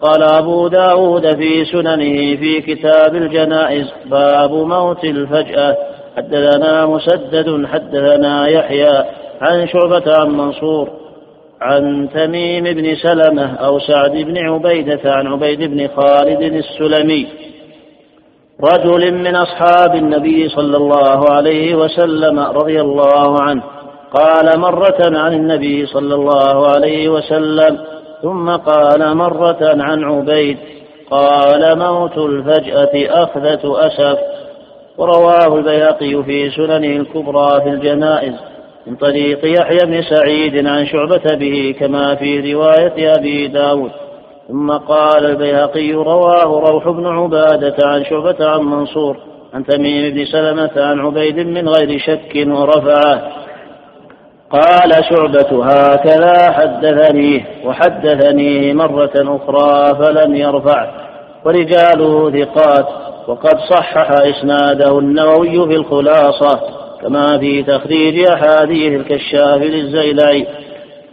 قال أبو داود في سننه في كتاب الجنائز باب موت الفجأة. حدثنا مسدد حدثنا يحيى عن شعبة عن منصور. عن تميم بن سلمة أو سعد بن عبيدة عن عبيد بن خالد السلمي رجل من أصحاب النبي صلى الله عليه وسلم رضي الله عنه قال مرة عن النبي صلى الله عليه وسلم ثم قال مرة عن عبيد قال موت الفجأة أخذة أسف ورواه البيهقي في سننه الكبرى في الجنائز من طريق يحيى بن سعيد عن شعبة به كما في رواية أبي داود. ثم قال البيهقي رواه روح بن عبادة عن شعبة عن منصور عن تميم بن سلمة عن عبيد من غير شك ورفعه. قال شعبة هكذا حدثنيه وحدثنيه مرة أخرى فلم يرفعه ورجاله ثقات وقد صحح إسناده النووي في الخلاصة. كما في تخريج أحاديث الكشاف للزيلعي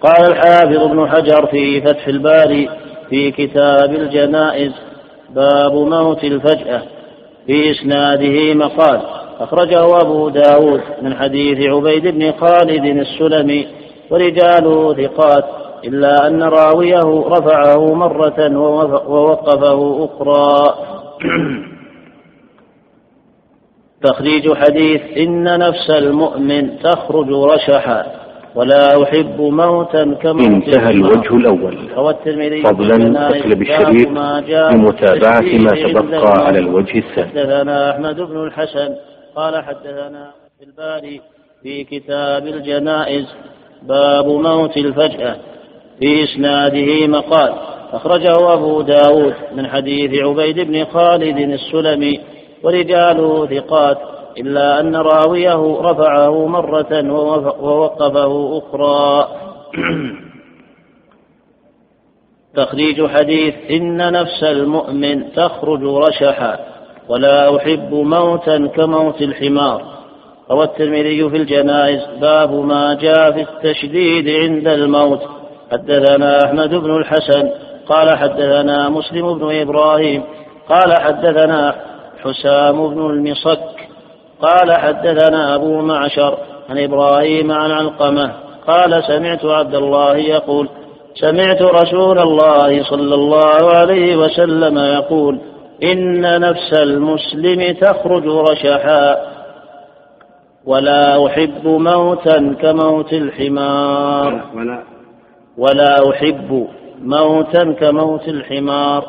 قال الحافظ ابن حجر في فتح الباري في كتاب الجنائز باب موت الفجأة في إسناده مقال. أخرجه أبو داود من حديث عبيد بن خالد السلمي ورجاله ثقات إلا أن راويه رفعه مرة ووقفه أخرى. [clears throat] تخريج حديث إن نفس المؤمن تخرج رشحا ولا أحب موتا كما انتهى الوجه الأول. فضلا تقلب الشريط بمتابعة ما تبقى على الوجه الثاني حدثنا أحمد بن الحسن قال حدثنا في الباري في كتاب الجنائز باب موت الفجأة في إسناده مقال. أخرجه أبو داود من حديث عبيد بن خالد السلمي ورجاله ثقات إلا أن راويه رفعه مرة ووقفه أخرى. [clears throat] تخريج حديث إن نفس المؤمن تخرج رشحا ولا أحب موتا كموت الحمار. روى الترمذي في الجنائز باب ما جاء في التشديد عند الموت. حدثنا أحمد بن الحسن قال حدثنا مسلم بن إبراهيم قال حدثنا حسام بن المصك قال حدثنا أبو معشر عن إبراهيم عن علقمة قال سمعت عبد الله يقول سمعت رسول الله صلى الله عليه وسلم يقول إن نفس المسلم تخرج رشحا ولا أحب موتا كموت الحمار. ولا ولا أحب موتا كموت الحمار.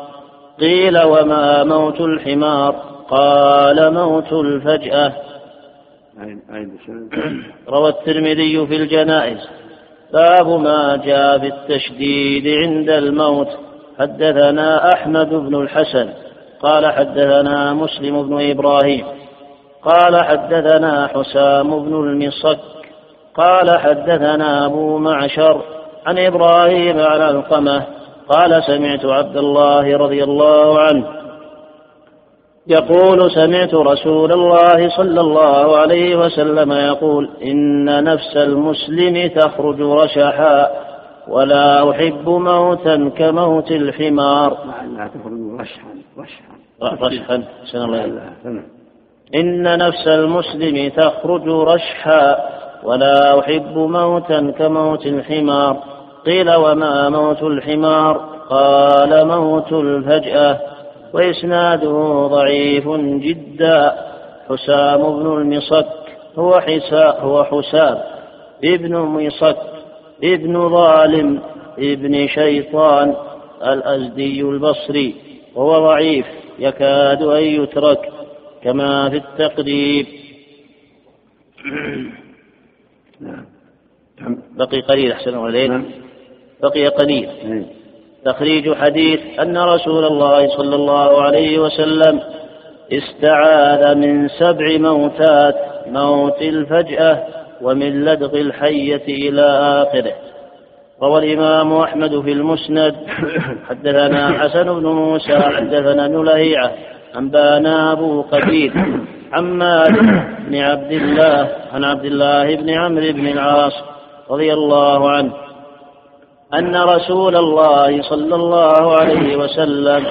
قيل وما موت الحمار؟ قال موت الفجأة. [clears throat] روى الترمذي في الجنائز. باب ما جاء في التشديد عند الموت. حدثنا أحمد بن الحسن. قال حدثنا مسلم بن إبراهيم. قال حدثنا حسام بن المصك. قال حدثنا أبو معشر عن إبراهيم على القمة. قال سمعت عبد الله رضي الله عنه يقول سمعت رسول الله صلى الله عليه وسلم يقول إن نفس المسلم تخرج رشحا ولا أحب موتا كموت الحمار. لا تخرج رشحا رشحا. رشحا إن نفس المسلم تخرج رشحا ولا أحب موتا كموت الحمار. قيل وما موت الحمار؟ قال موت الفجأة. وإسناده ضعيف جدا. حسام بن المصك هو حسا هو حسام ابن مصك ابن ظالم ابن شيطان الأزدي البصري وهو ضعيف يكاد أن يترك كما في التقريب نعم. بقي قليل أحسن عليك نعم. بقي قليل. إيه. تخريج حديث أن رسول الله صلى الله عليه وسلم استعاذ من سبع موتات موت الفجأة ومن لدغ الحية إلى آخره. روى الإمام أحمد في المسند [coughs] حدثنا حسن بن موسى حدثنا ابن لهيعة أنبانا أبو قتيل عن مالك بن عبد الله عن عبد الله بن عمرو بن العاص رضي الله عنه أن رسول الله صلى الله عليه وسلم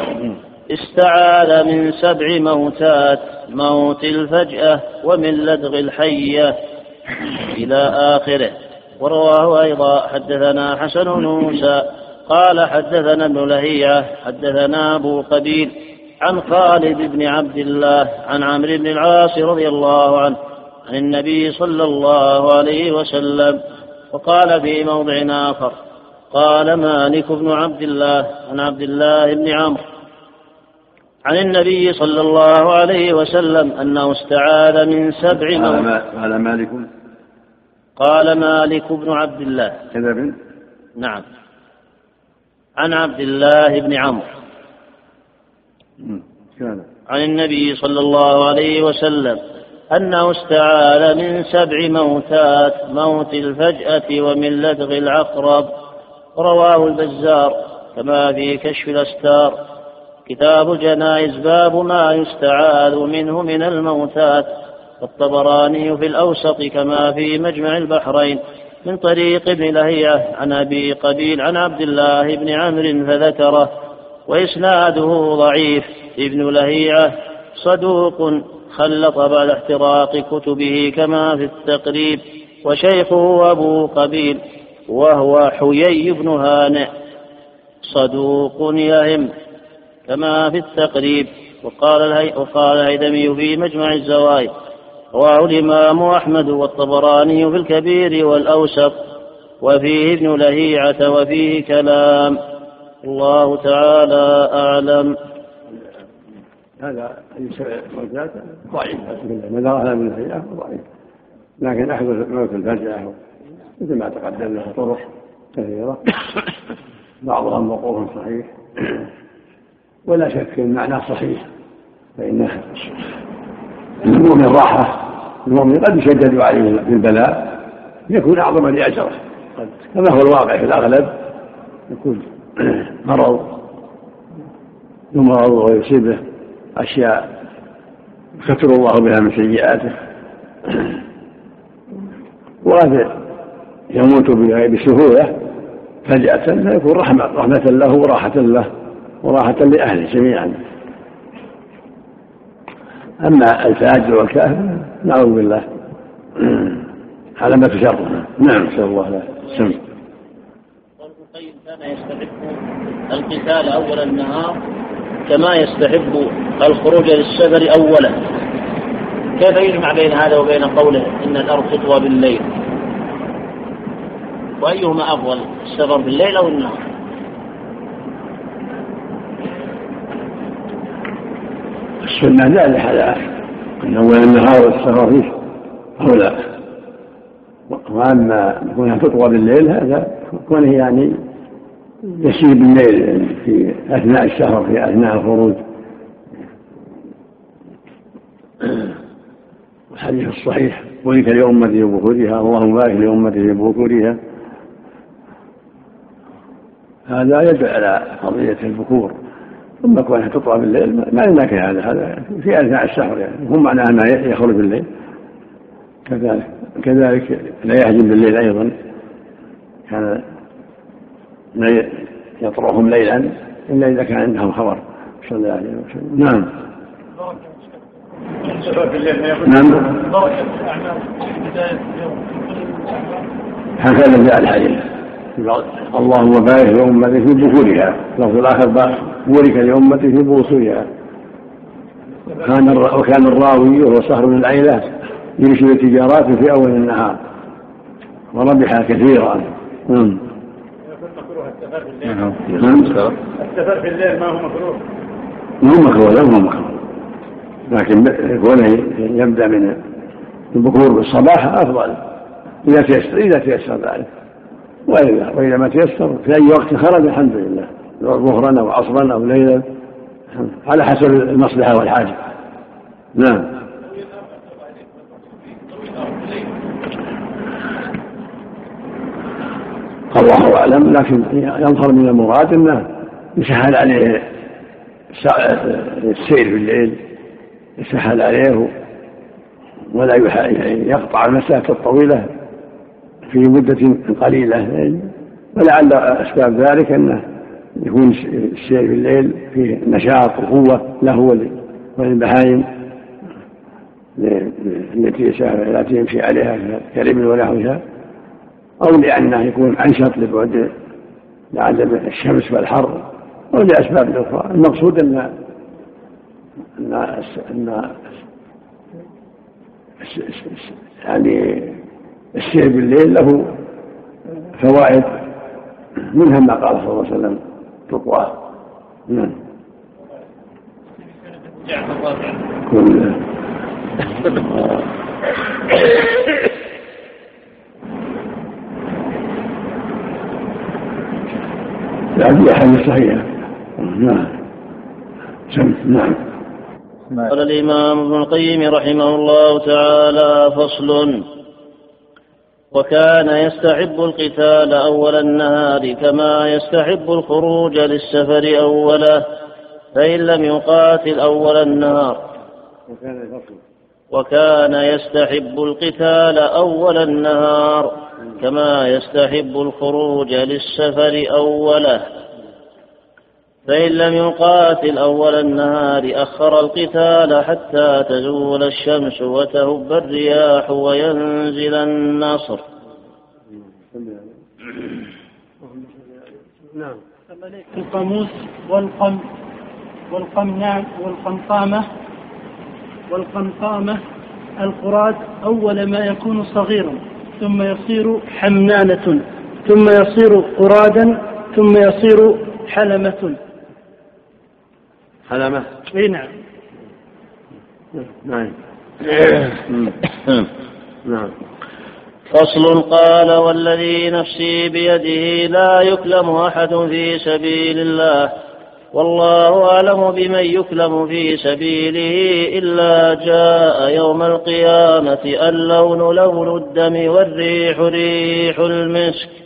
استعاذ من سبع موتات موت الفجأة ومن لدغ الحية إلى آخره. ورواه أيضا حدثنا حسن بن موسى قال حدثنا ابن لهيعة حدثنا أبو قبيل عن خالد بن عبد الله عن عمرو بن العاص رضي الله عنه عن النبي صلى الله عليه وسلم وقال في موضع آخر قال مالك بن عبد الله عن عبد الله بن عمرو عن النبي صلى الله عليه وسلم أنه استعاذ من سبع موت. قال مالك. قال مالك بن عبد الله. كذا نعم. عن عبد الله بن عمرو. عن النبي صلى الله عليه وسلم أنه استعاذ من سبع موتات موت الفجأة ومن لدغ العقرب. رواه البزار كما في كشف الأستار. كتاب الجنائز باب ما يستعاذ منه من الموتات. والطبراني في الأوسط كما في مجمع البحرين. من طريق ابن لهيعة عن أبي قبيل عن عبد الله بن عمرو فذكره. وإسناده ضعيف. ابن لهيعة صدوق خلط بعد احتراق كتبه كما في التقريب. وشيخه أبو قبيل وهو حيي بن هانئ صدوق يهم كما في التقريب وقال الهي وقال الهيثمي في مجمع الزوائد رواه الإمام أحمد والطبراني في الكبير والأوسط وفيه ابن لهيعة وفيه كلام الله تعالى أعلم هذا الزوجات ضعيف ما ذكرها من الهيئة ضعيف لكن أحد موت الفجأة مثل ما تقدم له طرق كثيرة. بعضها موقوف صحيح. ولا شك إن معناه صحيح فإن المؤمن راحة. المؤمن قد يشدد عليه في البلاء يكون أعظم لأجره كما هو الواقع في الأغلب يكون مرض يمرض ويصيبه أشياء يستر الله بها من سيئاته. وقد يموت بسهولة فجأة فيكون رحمة رحمة له وراحة له وراحة لأهله جميعا. أما الفاجر والكافر نعوذ بالله. [clears throat] علامة شر نعم نسأل الله له السلم القيم كان يستحب القتال أول النهار كما يستحب الخروج للسفر أولا. كيف يجمع بين هذا وبين قوله إن الأرض تطوى بالليل؟ وأيهما أفضل؟ السفر بالليل أو النهار؟ السنة لا لحد أن أول النهار والسفر فيه أولى وأما كونها تطوى بالليل هذا كونه يعني يسير بالليل في أثناء السفر في أثناء الخروج. الحديث الصحيح بورك لأمتي ببكورها اللهم بارك لأمتي ببكورها هذا يدل على قضية البكور. ثم كونها تطلع بالليل ما يناك هذا. هذا في أثناء السفر يعني. هم معناها ما يخرج بالليل. كذلك كذلك لا يهجم بالليل أيضا. كان لا يطرحهم ليلا إلا إذا كان عندهم خبر. صلى الله عليه وسلم. نعم. نعم. هكذا جاء الحديث. اللهم بارك لأمتي في بخورها. لفظ الآخر بورك لأمتي في بوصولها. كان وكان الراوي وهو صهر بن العيلة يرسل تجارات في أول النهار. وربح كثيرا. نعم. نعم. السفر في الليل ما هو مكروه. ما هو مكروه لا هو مكروه. لكن كونه يبدأ من البكور بالصباح أفضل. إذا تيسر إذا تيسر ذلك. واذا واذا ما تيسر. في أي وقت خرج الحمد لله. ظهرا أو عصرا أو ليلا على حسب المصلحة والحاجة. نعم. الله أعلم لكن يظهر من المراد إنه يسهل عليه السير في الليل يسهل عليه ولا يقطع المسافة الطويلة. في مدة قليلة. ولعل أسباب ذلك أنه يكون السير في الليل فيه نشاط وقوة له وللبهائم التي التي يمشي عليها كالإبل ونحوها أو لأنه يكون أنشط لبعد لعل الشمس والحر. أو لأسباب أخرى. المقصود أن أن أن يعني السير بالليل له فوائد منها ما قال صلى الله عليه وسلم تقوى. نعم. هذه أحاديث نعم. نعم. قال الإمام ابن القيم رحمه الله تعالى فصل. وكان يستحب القتال أول النهار كما يستحب الخروج للسفر أوله فإن لم يقاتل أول النهار. وكان يستحب القتال أول النهار كما يستحب الخروج للسفر أوله. فإن لم يقاتل أول النهار أخر القتال حتى تزول الشمس وتهب الرياح وينزل النصر. نعم. القاموس والقم والقمنام والقمطامة والقمطامة القراد أول ما يكون صغيرا ثم يصير حمنانة ثم يصير قرادا ثم يصير حلمة. حلمة إي نعم. نعم. [coughs] نعم. فصل قال والذي نفسي بيده لا يكلم أحد في سبيل الله. والله أعلم بمن يكلم في سبيله إلا جاء يوم القيامة اللون لون الدم والريح ريح المسك.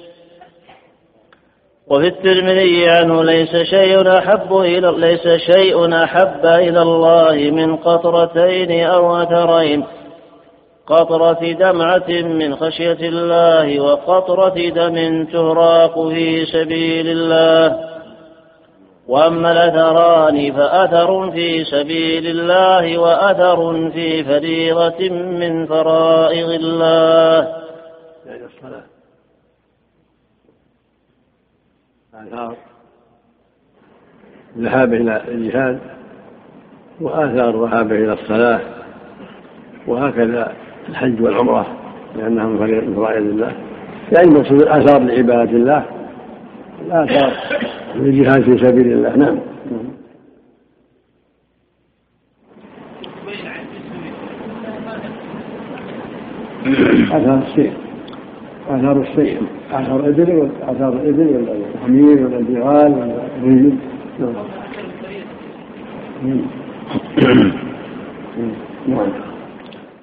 وفي الترمذي عنه ليس شيء أحب إلى ليس شيء أحب إلى الله من قطرتين أو أثرين. قطرة دمعة من خشية الله وقطرة دم تهراق في سبيل الله. وأما الأثران فأثر في سبيل الله وأثر في فريضة من فرائض الله يعني الصلاة آثار الذهاب إلى الجهاد وآثار الذهاب إلى الصلاة وهكذا الحج والعمرة لأنها من فرائض الله. يعني المقصود الآثار لعبادة الله الآثار للجهاد في سبيل الله. نعم. [coughs] آثار السير آثار السير آثار الإبل آثار الإبل ولا الحمير ولا ولا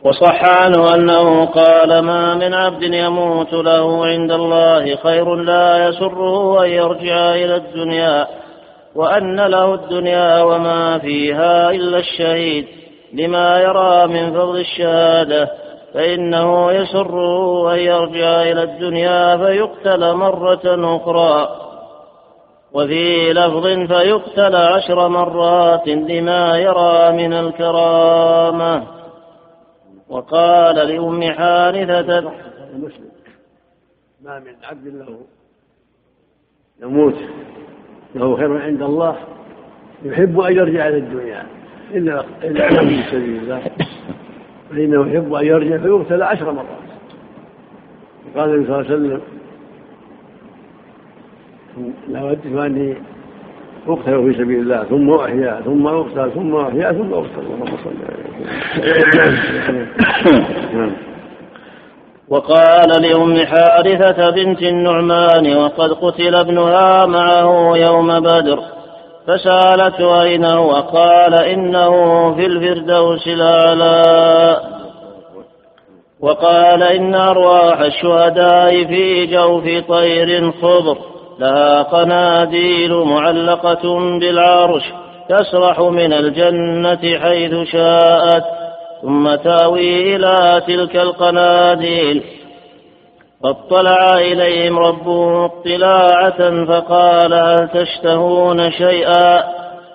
وصح عنه أنه قال ما من عبد يموت له عند الله خير لا يسره أن يرجع إلى الدنيا وأن له الدنيا وما فيها إلا الشهيد لما يرى من فضل الشهادة فإنه يسره أن يرجع إلى الدنيا فيقتل مرة أخرى. وفي لفظ فيقتل عشر مرات لما يرى من الكرامة وقال لأم حارثة مسلم ما من عبد له يموت له خير عند الله. يحب أن يرجع إلى الدنيا. إلا إلا في سبيل الله. فإنه يحب أن يرجع فيقتل عشر مرات. قال النبي صلى الله عليه وسلم لودت أني أقتل في سبيل الله ثم أحيا ثم أقتل ثم أحيا ثم أقتل. اللهم صل عليه وقال لأم حارثة بنت النعمان وقد قتل ابنها معه يوم بدر. فسألته أين هو؟ قال إنه في الفردوس الأعلى. وقال إن أرواح الشهداء في جوف طير خضر لها قناديل معلقة بالعرش تسرح من الجنة حيث شاءت ثم تاوي إلى تلك القناديل. فاطلع إليهم ربه اطلاعة فقال هل تشتهون شيئا؟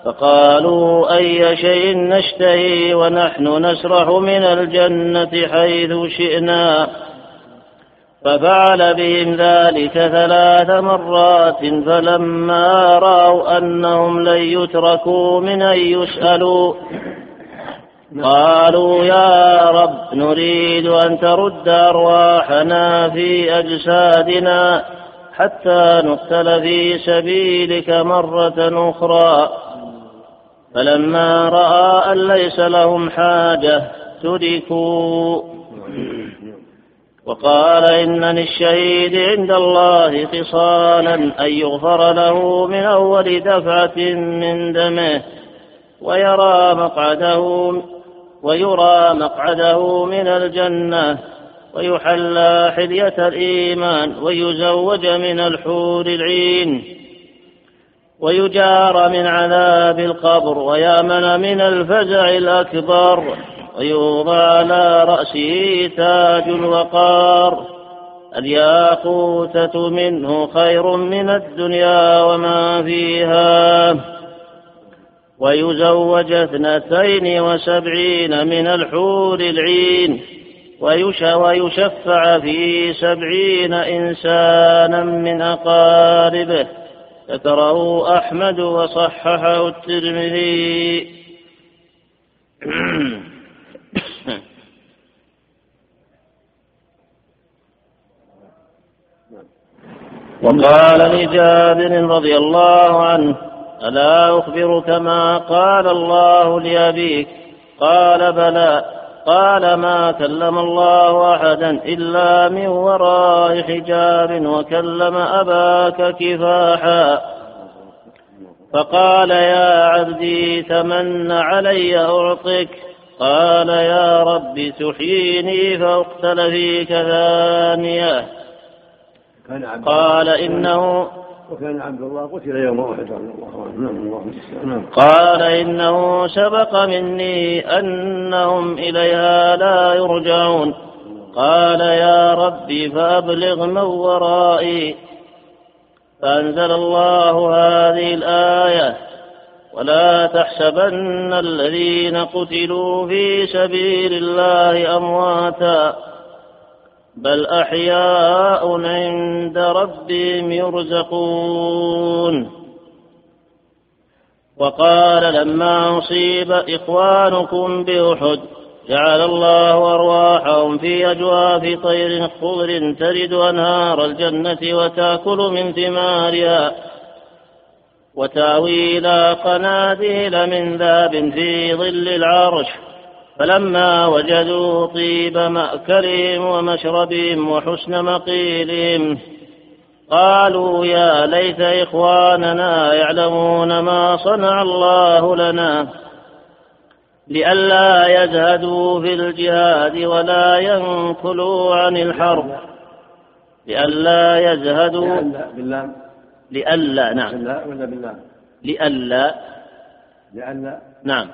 فقالوا أي شيء نشتهي ونحن نسرح من الجنة حيث شئنا. ففعل بهم ذلك ثلاث مرات فلما رأوا أنهم لن يتركوا من أن يسألوا قالوا يا رب نريد أن ترد أرواحنا في أجسادنا حتى نقتل في سبيلك مرة أخرى. فلما رأى أن ليس لهم حاجة تركوا وقال إن للشهيد عند الله خصالا أن يغفر له من أول دفعة من دمه ويرى مقعده ويرى مقعده من الجنة ويحلى حلية الإيمان ويزوج من الحور العين. ويجار من عذاب القبر ويامن من الفزع الأكبر. ويوضع على رأسه تاج الوقار. الياقوتة منه خير من الدنيا وما فيها. ويزوج اثنتين وسبعين من الحور العين ويشفع في سبعين إنسانا من أقاربه. ذكره أحمد وصححه الترمذي. [coughs] وقال لجابر رضي الله عنه ألا أخبرك ما قال الله لأبيك؟ قال بلى. قال ما كلم الله أحدا إلا من وراء حجاب وكلم أباك كفاحا. فقال يا عبدي تمن علي أعطك. قال يا رب تحييني فأقتل فيك ثانية. قال إنه وكان عبد الله قتل يوم أحد. رضي الله عنه نعم. قال إنه سبق مني أنهم إليها لا يرجعون. قال يا ربي فأبلغ من ورائي. فأنزل الله هذه الآية. ولا تحسبن الذين قتلوا في سبيل الله أمواتا. بل أحياء عند ربهم يرزقون وقال لما أصيب إخوانكم بأحد جعل الله أرواحهم في أجواف طير خضر ترد أنهار الجنة وتأكل من ثمارها. وتاوي إلى قناديل من ذاب في ظل العرش. فلما وجدوا طيب مأكلهم ومشربهم وحسن مقيلهم قالوا يا ليت إخواننا يعلمون ما صنع الله لنا لئلا يزهدوا في الجهاد ولا ينكلوا عن الحرب لئلا يزهدوا بالله. لئلا نعم. بالله ولا بالله؟ لئلا. لئلا. نعم.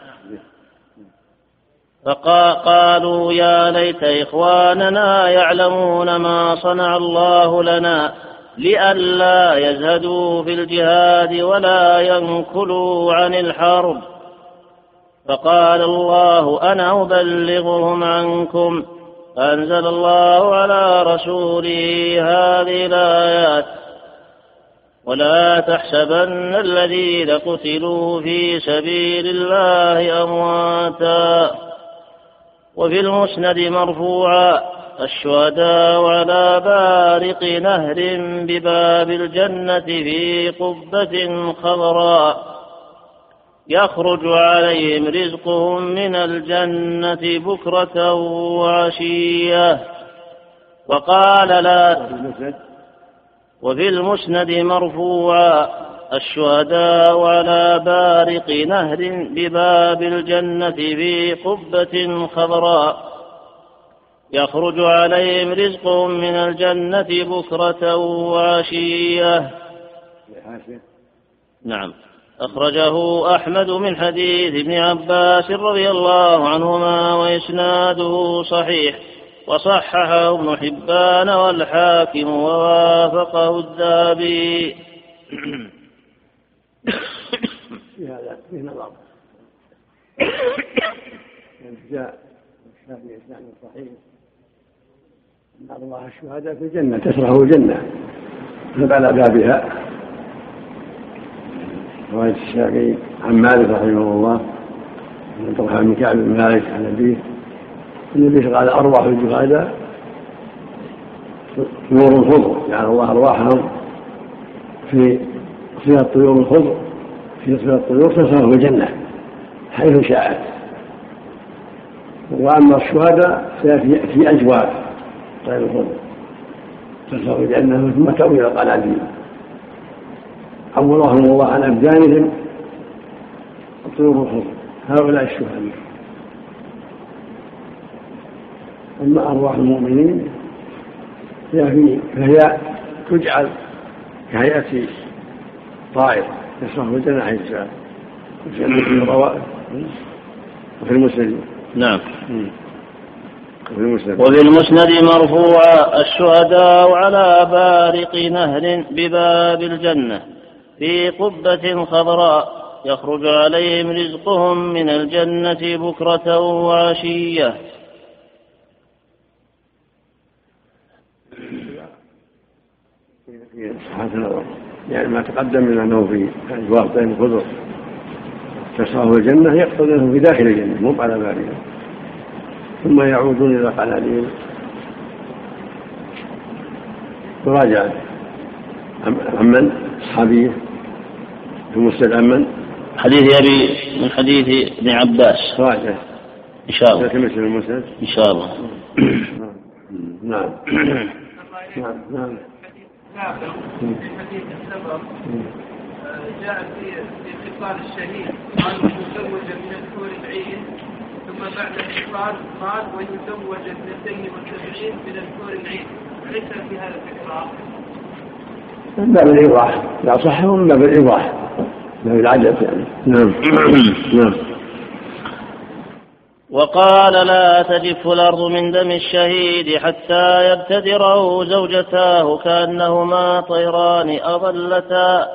فقالوا يا ليت إخواننا يعلمون ما صنع الله لنا لئلا يزهدوا في الجهاد ولا ينكلوا عن الحرب. فقال الله أنا أبلغهم عنكم. فأنزل الله على رسوله هذه الآيات. ولا تحسبن الذين قتلوا في سبيل الله أمواتا. وفي المسند مرفوعا الشهداء على بارق نهر بباب الجنة في قبة خضراء. يخرج عليهم رزقهم من الجنة بكرة وعشية. وقال لا وفي المسند مرفوعا الشهداء على بارق نهر بباب الجنة في قبة خضراء. يخرج عليهم رزقهم من الجنة بكرة وعشية. نعم. أخرجه أحمد من حديث ابن عباس رضي الله عنهما وإسناده صحيح. وصححه ابن حبان والحاكم ووافقه الذهبي. [clears throat] في هذا فيه نظر جاء الشافعي إسناد صحيح. أن أرواح الشهداء في الجنة تسرح الجنة. على بابها. رواية الشافعي عن مالك رحمه الله. عن طلحة بن كعب بن مالك عن أبيه. النبي قال أرواح الجهداء طيور الخضر جعل الله أرواحهم في صفة طيور الخضر في صفة الطيور تسرى في الجنة حيث شاءت. وأما الشهداء في أجواد طير الخضر. تسرى في الجنة ثم تأوي إلى القناديل عوضهم الله عن أبدانهم الطيور الخضر. هؤلاء الشهداء. أما أرواح المؤمنين فهي تجعل كهيئة طائر الجنة حيث شاء وفي المسند. نعم. وفي المسند. وفي المسند مرفوعا الشهداء على بارق نهر بباب الجنة في قبة خضراء يخرج عليهم رزقهم من الجنة بكرة وعشية. صحة النظر. يعني ما تقدم من أنه في أجواء بين الخضر. تسراه الجنة يقصد أنه في داخل الجنة مو على بابها ثم يعودون إلى قناديل تراجع عمن أصحابية في مسند عمن حديث أبي من حديث ابن عباس. راجع. إن شاء الله. مثل المسند. إن شاء الله. نعم. نعم. نعم. في حديث السفر جاء في في خصال الشهيد. قال مزوجا من الحور العين ثم بعد الخصال قال ويزوج اثنتين وسبعين من الحور العين ليس في هذا التكرار؟ من باب الايضاح لا صح من باب الايضاح باب العدد يعني. نعم. نعم. وقال لا تجف الأرض من دم الشهيد حتى يبتدره زوجتاه كأنهما طيران أظلتا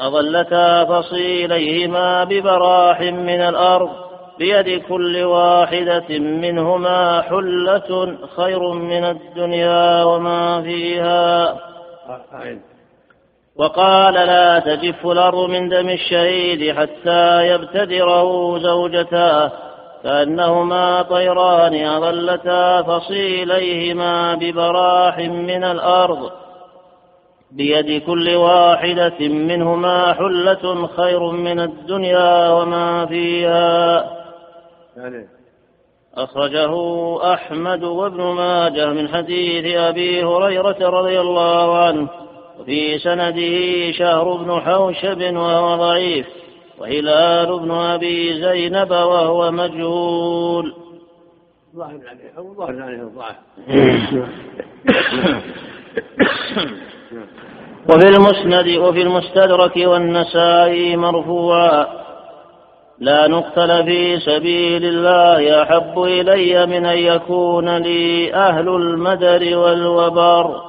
أظلتا فصيليهما ببراح من الأرض بيد كل واحدة منهما حلة خير من الدنيا وما فيها. وقال لا تجف الأرض من دم الشهيد حتى يبتدره زوجتاه كأنهما طيران أظلتا فصيليهما ببراح من الأرض. بيد كل واحدة منهما حلة خير من الدنيا وما فيها. أخرجه أحمد وابن ماجه من حديث أبي هريرة رضي الله عنه وفي سنده شهر بن حوشب وهو ضعيف. وهلال بن أبي زينب وهو مجهول. ظاهر عليه ظاهر عليه الضعف وفي المسند وفي المستدرك والنسائي مرفوعا. لا نقتل في سبيل الله أحب إلي من أن يكون لي أهل المدر والوبر.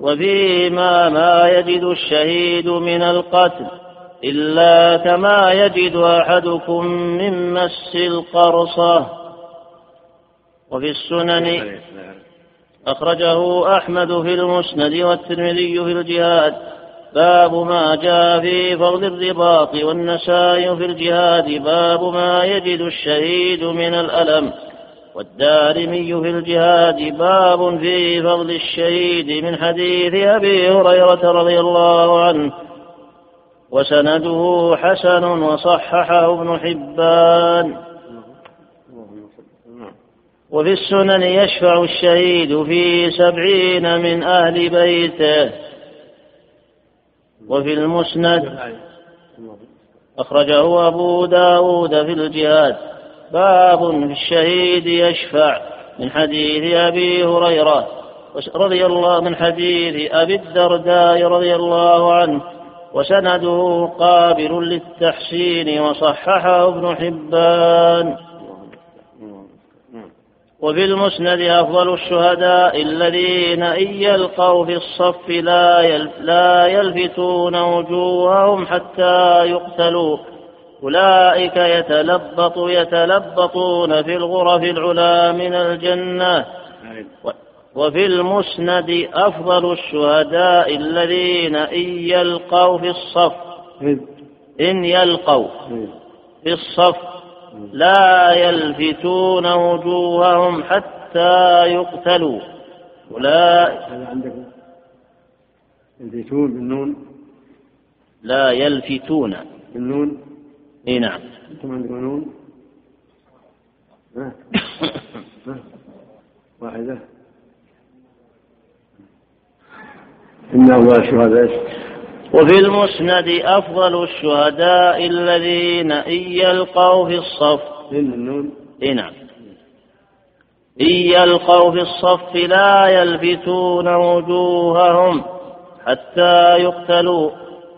وفيما ما يجد الشهيد من القتل. إلا كما يجد أحدكم من مس القرصة. وفي السنن أخرجه أحمد في المسند والترمذي في الجهاد. باب ما جاء في فضل الرباط والنساء في الجهاد. باب ما يجد الشهيد من الألم والدارمي في الجهاد. باب في فضل الشهيد من حديث أبي هريرة رضي الله عنه. وسنده حسن وصححه ابن حبان. وفي السنن يشفع الشهيد في سبعين من أهل بيته. وفي المسند أخرجه أبو داود في الجهاد. باب في الشهيد يشفع من حديث أبي هريرة رضي الله من حديث أبي الدرداء رضي الله عنه. وسنده قابل للتحسين وصححه ابن حبان. وفي المسند أفضل الشهداء الذين إن يلقوا في الصف لا لا يلفتون وجوههم حتى يقتلوا. أولئك يتلبط يتلبطون في الغرف العلا من الجنة. وفي المسند أفضل الشهداء الذين إن يلقوا في الصف. إن يلقوا في الصف. لا يلفتون وجوههم حتى يقتلوا. أولئك يلفتون بالنون. لا يلفتون. بالنون. إي نعم. أنتم عندكم نون؟ ها. [coughs] ها واحدة إن أول الشهداء. وفي المسند أفضل الشهداء الذين إن يلقوا في الصف. النون. نعم. إن يلقوا في الصف لا يلفتون وجوههم حتى يقتلوا.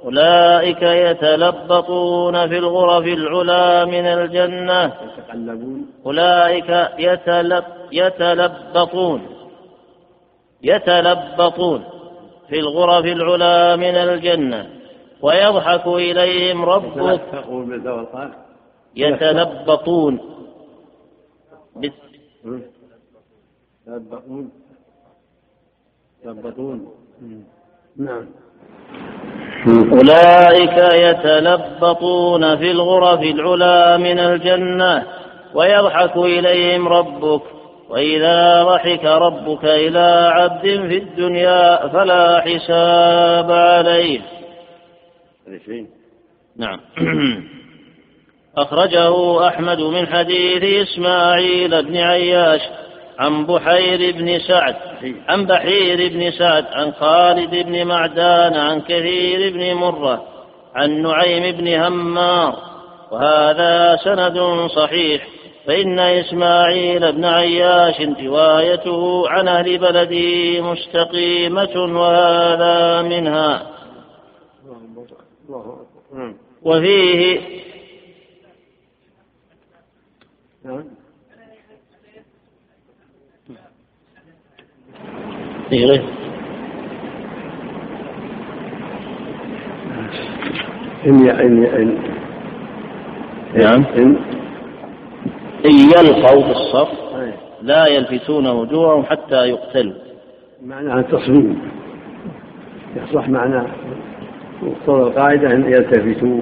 أولئك يتلبطون في الغرف العلا من الجنة. يتقلبون. أولئك يتلب يتلبطون. يتلبطون. في الغرف العلا من الجنة ويضحك إليهم ربك. يتلبطون يتلبطون يتلبطون نعم. أولئك يتلبطون في الغرف العلا من الجنة ويضحك إليهم ربك. وإذا ضحك ربك إلى عبد في الدنيا فلا حساب عليه. نعم. [clears throat] أخرجه أحمد من حديث إسماعيل بن عياش عن بحير بن سعد عن بحير بن سعد عن خالد بن معدان عن كثير بن مرة عن نعيم بن همار وهذا سند صحيح. فإن إسماعيل بن عياش روايته عن أهل بلده مستقيمة وهذا منها. وفيه نعم إن إن إن نعم. إن إن يلقوا في الصف أي. لا يلفتون وجوههم حتى يقتلوا. معناها التصميم. يصلح معنى مقتضى القاعدة أن يلتفتوا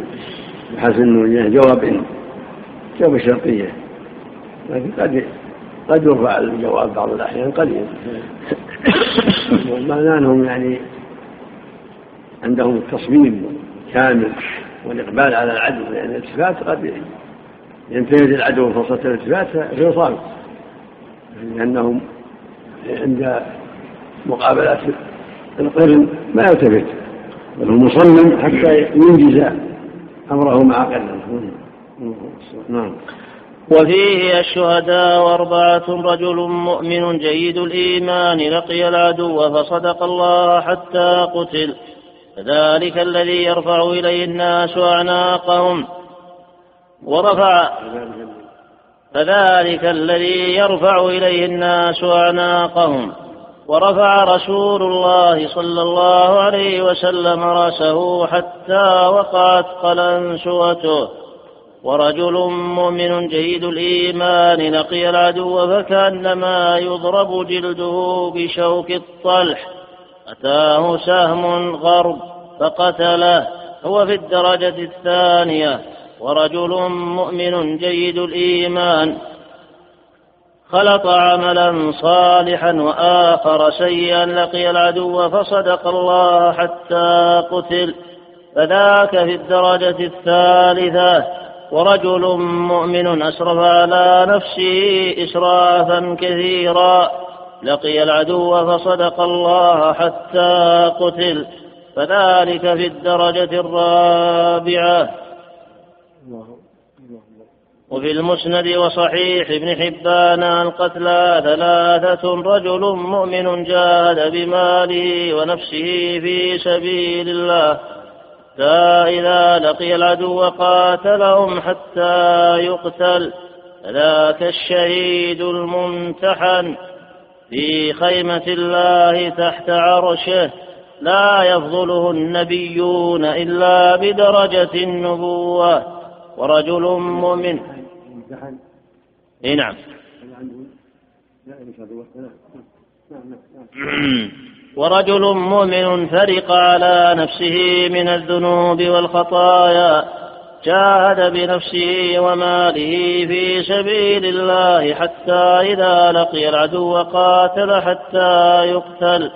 بحسب النونية جواب إن. جواب الشرطية لكن قد قد يرفع الجواب بعض الأحيان قليل معناه أنهم يعني عندهم التصميم كامل والإقبال على العدو لأن الالتفات قد ينتهز العدو فرصة الالتفات في صامت لأنهم عند مقابلات القرن ما يلتفت. بل هو مصمم حتى ينجز أمره مع قرنه نعم. وفيه الشهداء أربعة رجل مؤمن جيد الإيمان لقي العدو فصدق الله حتى قتل. فذلك الذي يرفع إليه الناس أعناقهم. ورفع فذلك الذي يرفع إليه الناس أعناقهم. ورفع رسول الله صلى الله عليه وسلم رأسه حتى وقعت قلنسوته. ورجل مؤمن جيد الإيمان لقي العدو فكأنما يضرب جلده بشوك الطلح. أتاه سهم غرب فقتله. هو في الدرجة الثانية. ورجل مؤمن جيد الإيمان خلط عملا صالحا وآخر سيئا لقي العدو فصدق الله حتى قتل فذاك في الدرجة الثالثة ورجل مؤمن أسرف على نفسه إسرافا كثيرا لقي العدو فصدق الله حتى قتل فذلك في الدرجة الرابعة وفي المسند وصحيح ابن حبان عن قتلى ثلاثة رجل مؤمن جاهد بماله ونفسه في سبيل الله. حتى إذا لقي العدو قاتلهم حتى يقتل. ذاك الشهيد الممتحن. في خيمة الله تحت عرشه. لا يفضله النبيون إلا بدرجة النبوة. ورجل مؤمن. إي نعم. [clears throat] ورجل مؤمن فرق على نفسه من الذنوب والخطايا. جاهد بنفسه وماله في سبيل الله حتى إذا لقي العدو قاتل حتى يقتل.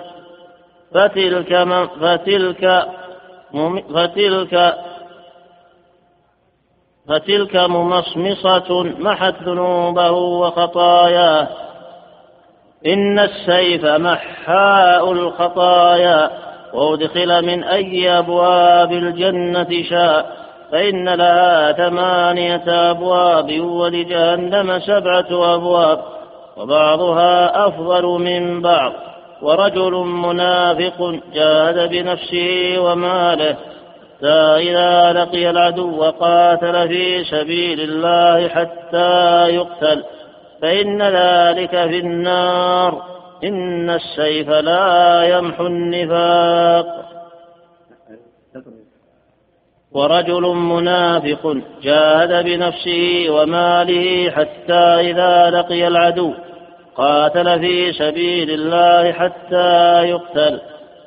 فتلك من فتلك فتلك فتلك ممصمصة محت ذنوبه وخطاياه إن السيف محاء الخطايا. وأدخل من أي أبواب الجنة شاء. فإن لها ثمانية أبواب ولجهنم سبعة أبواب. وبعضها أفضل من بعض. ورجل منافق جاهد بنفسه وماله. حتى إذا لقي العدو قاتل في سبيل الله حتى يقتل. فإن ذلك في النار. إن السيف لا يمحو النفاق. ورجل منافق جاهد بنفسه وماله حتى إذا لقي العدو قاتل في سبيل الله حتى يقتل.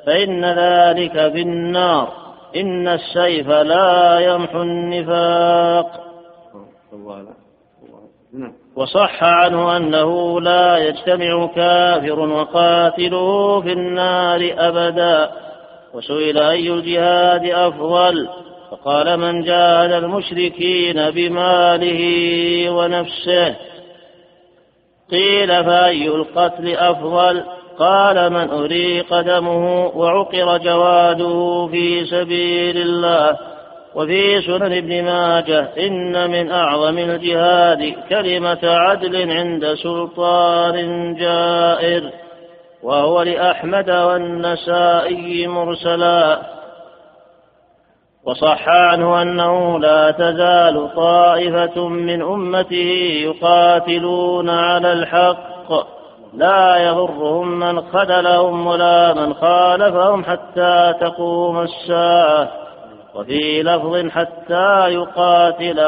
فإن ذلك في النار. إن السيف لا يمحو النفاق. وصح عنه أنه لا يجتمع كافر وقاتله في النار أبدا. وسئل أي الجهاد أفضل؟ فقال من جاهد المشركين بماله ونفسه. قيل فأي القتل أفضل؟ قال من أريق دمه وعقر جواده في سبيل الله وفي سنن ابن ماجه إن من أعظم الجهاد كلمة عدل عند سلطان جائر وهو لأحمد والنسائي مرسلا. وصح عنه أنه لا تزال طائفة من أمته يقاتلون على الحق لا يضرهم من خذلهم ولا من خالفهم حتى تقوم الساعة. وفي لفظ حتى يقاتل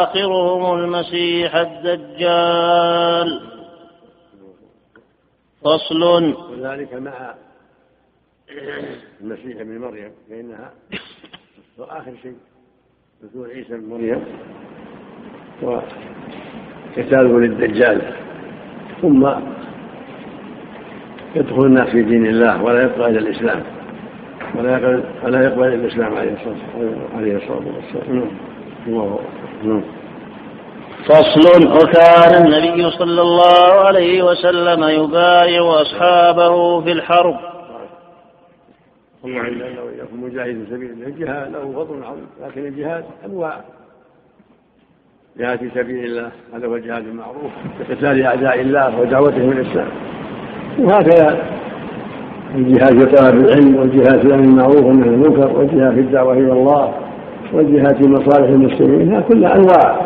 آخرهم المسيح الدجال. فصل. وذلك مع المسيح ابن مريم فإنها وآخر شيء. نزول عيسى بن مريم. وقتاله للدجال. ثم يدخل الناس في دين الله ولا يبقى إلى الإسلام. ولا يقبل ولا يقبل الإسلام عليه الصلاة والسلام الله نعم. فصل وكان النبي صلى الله عليه وسلم يبايع أصحابه في الحرب. اللهم أنا وإياكم مجاهد في سبيل الله. الجهاد له فضل عظيم لكن الجهاد أنواع. جهاد في سبيل الله هذا هو الجهاد المعروف بقتال أعداء الله ودعوتهم إلى الإسلام. وهكذا الجهاد في طلب العلم والجهاد في الأمر المعروف والنهي عن المنكر والجهاد في الدعوة إلى الله والجهاد في مصالح المسلمين هذه كلها أنواع.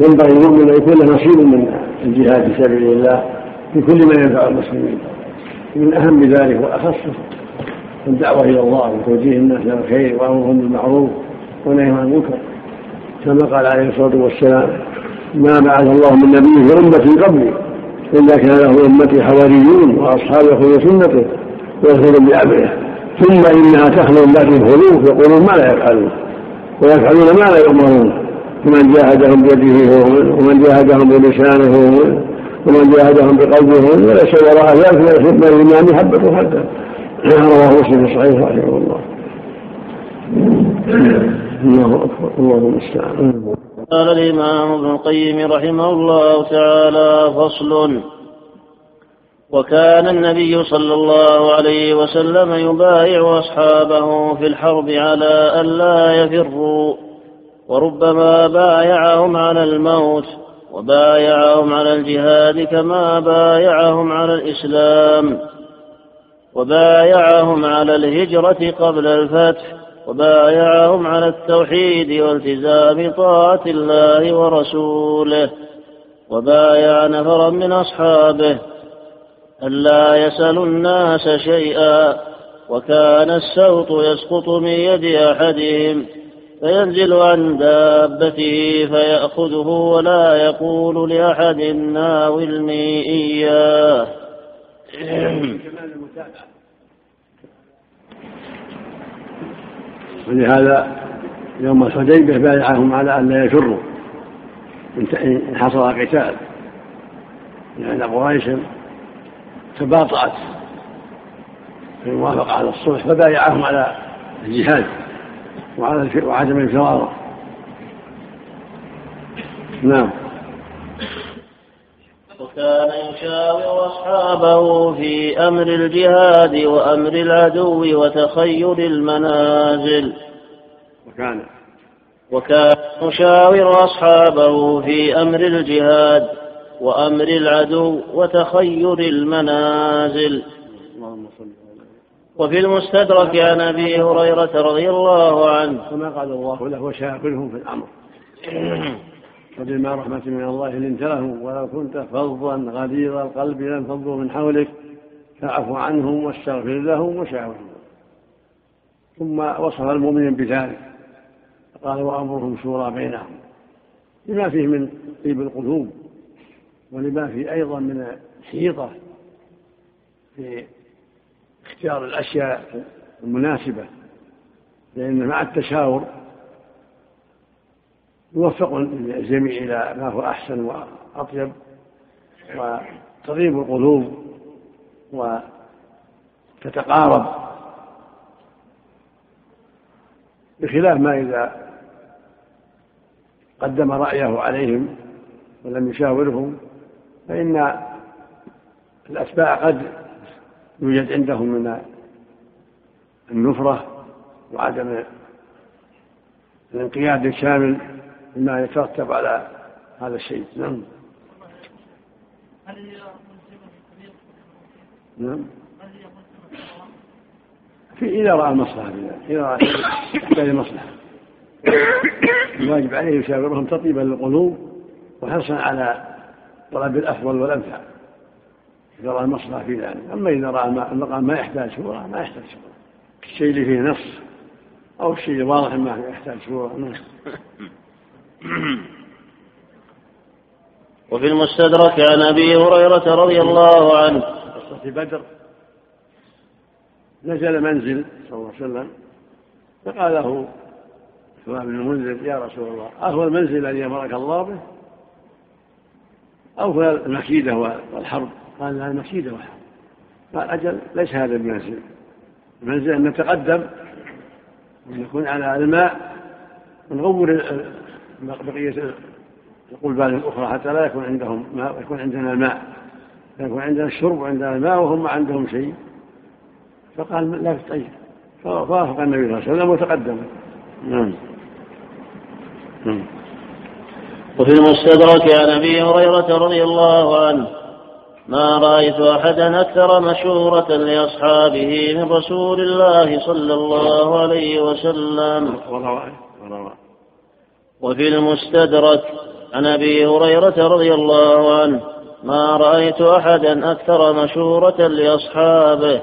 ينبغي المؤمن ان يكون له نصيب من الجهاد في سبيل الله في كل ما ينفع المسلمين. من أهم ذلك واخصه الدعوة إلى الله وتوجيه الناس إلى الخير وأمرهم بالمعروف ونهي عن المنكر. كما قال عليه الصلاة والسلام ما بعث الله من نبي في أمتي قبلي إلا كان له أمتي حواريون وأصحاب يأخذون سنته ويأخذون بأمره ثم إنها تخلو بعد الخلوف يقولون ما لا يفعلون. ويفعلون ما لا يؤمرون. فمن جاهدهم بيده ومن جاهدهم بلسانه هو ومن جاهدهم بقلبه وليس وراء ذلك من الإيمان حبة حتى. رواه مسلم صحيح رحمه الله. [clears throat] الله أكبر. الله المستعان. قال الإمام ابن القيم رحمه الله تعالى فصل وكان النبي صلى الله عليه وسلم يبايع أصحابه في الحرب على الا يفروا وربما بايعهم على الموت وبايعهم على الجهاد كما بايعهم على الإسلام وبايعهم على الهجرة قبل الفتح. وبايعهم على التوحيد والتزام طاعة الله ورسوله. وبايع نفرا من أصحابه. ألا يسألوا الناس شيئا. وكان السوط يسقط من يد أحدهم. فينزل عن دابته فيأخذه ولا يقول لأحد ناولني إياه ولهذا يوم الحديبية بايعهم على أن لا يفروا إن حصل قتال. لأن قريش تباطأت. في الموافقة على الصلح فبايعهم على الجهاد وعلى وعدم الفرار نعم. وكان يشاور أصحابه في أمر الجهاد وأمر العدو وتخيل المنازل. وكان وكان يشاور أصحابه في أمر الجهاد وأمر العدو وتخير المنازل. وفي المستدرك عن أبي هريرة رضي الله عنه. كما قال الله له وشاورهم في الأمر. [coughs] فبما رحمة من الله لنت لهم ولو كنت فظا غليظ القلب لانفضوا من حولك. فاعف عنهم واستغفر لهم وشاورهم ثم وصف المؤمنين بذلك. قال وأمرهم شورى بينهم. لما فيه من طيب القلوب. ولما فيه أيضا من الحيطة. في اختيار الأشياء المناسبة. لأن مع التشاور يوفق الجميع إلى ما هو أحسن وأطيب وتطيب القلوب وتتقارب بخلاف ما إذا قدم رأيه عليهم ولم يشاورهم فإن الأتباع قد يوجد عندهم من النفرة وعدم الانقياد الشامل مما يترتب على هذا الشيء. نعم. نعم. في إذا رأى المصلحة في ذلك إذا رأى يحتاج المصلحة. الواجب عليه يشاورهم تطيبا للقلوب وحرصا على طلب الأفضل والأنفع. إذا رأى المصلحة في ذلك. أما إذا رأى المقام ما يحتاج شورى ما يحتاج شورى الشيء اللي فيه نص أو الشيء واضح ما يحتاج شورى [clears throat] وفي المستدرك عن أبي هريرة رضي الله عنه. في بدر نزل منزل صلى الله عليه وسلم فقال له سواء بن المنذر يا رسول الله أهو المنزل الذي أمرك الله به؟ أو المكيدة والحرب؟ قال لا المكيدة والحرب. قال أجل ليس هذا المنزل. المنزل أن نتقدم ونكون على الماء ونغور بقية القلبان الأخرى حتى لا يكون عندهم ماء ويكون عندنا الماء يكون عندنا الشرب وعندنا الماء وهم ما عندهم شيء. فقال لا طيب فوافق النبي صلى الله عليه وسلم وتقدم. نعم. نعم. وفي المستدرك عن أبي هريرة رضي الله عنه ما رأيت أحدا أكثر مشوره لأصحابه من رسول الله صلى الله عليه وسلم. وفي المستدرك عن أبي هريرة رضي الله عنه ما رأيت أحدا أكثر مشوره لأصحابه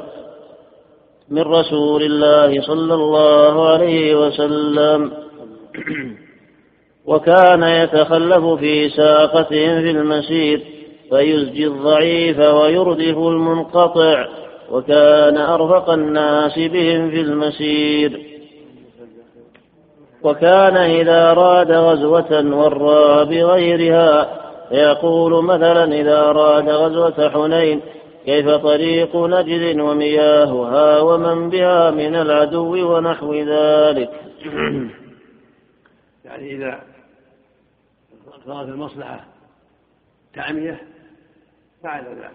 من رسول الله صلى الله عليه وسلم. [clears throat] وكان يتخلف في ساقتهم في المسير فيزجي الضعيف ويردف المنقطع وكان أرفق الناس بهم في المسير. وكان إذا أراد غزوة ورى بغيرها فيقول مثلا إذا أراد غزوة حنين كيف طريق نجد ومياهها ومن بها من العدو ونحو ذلك؟ [clears throat] يعني إذا صارت المصلحة تعمية فعل ذلك.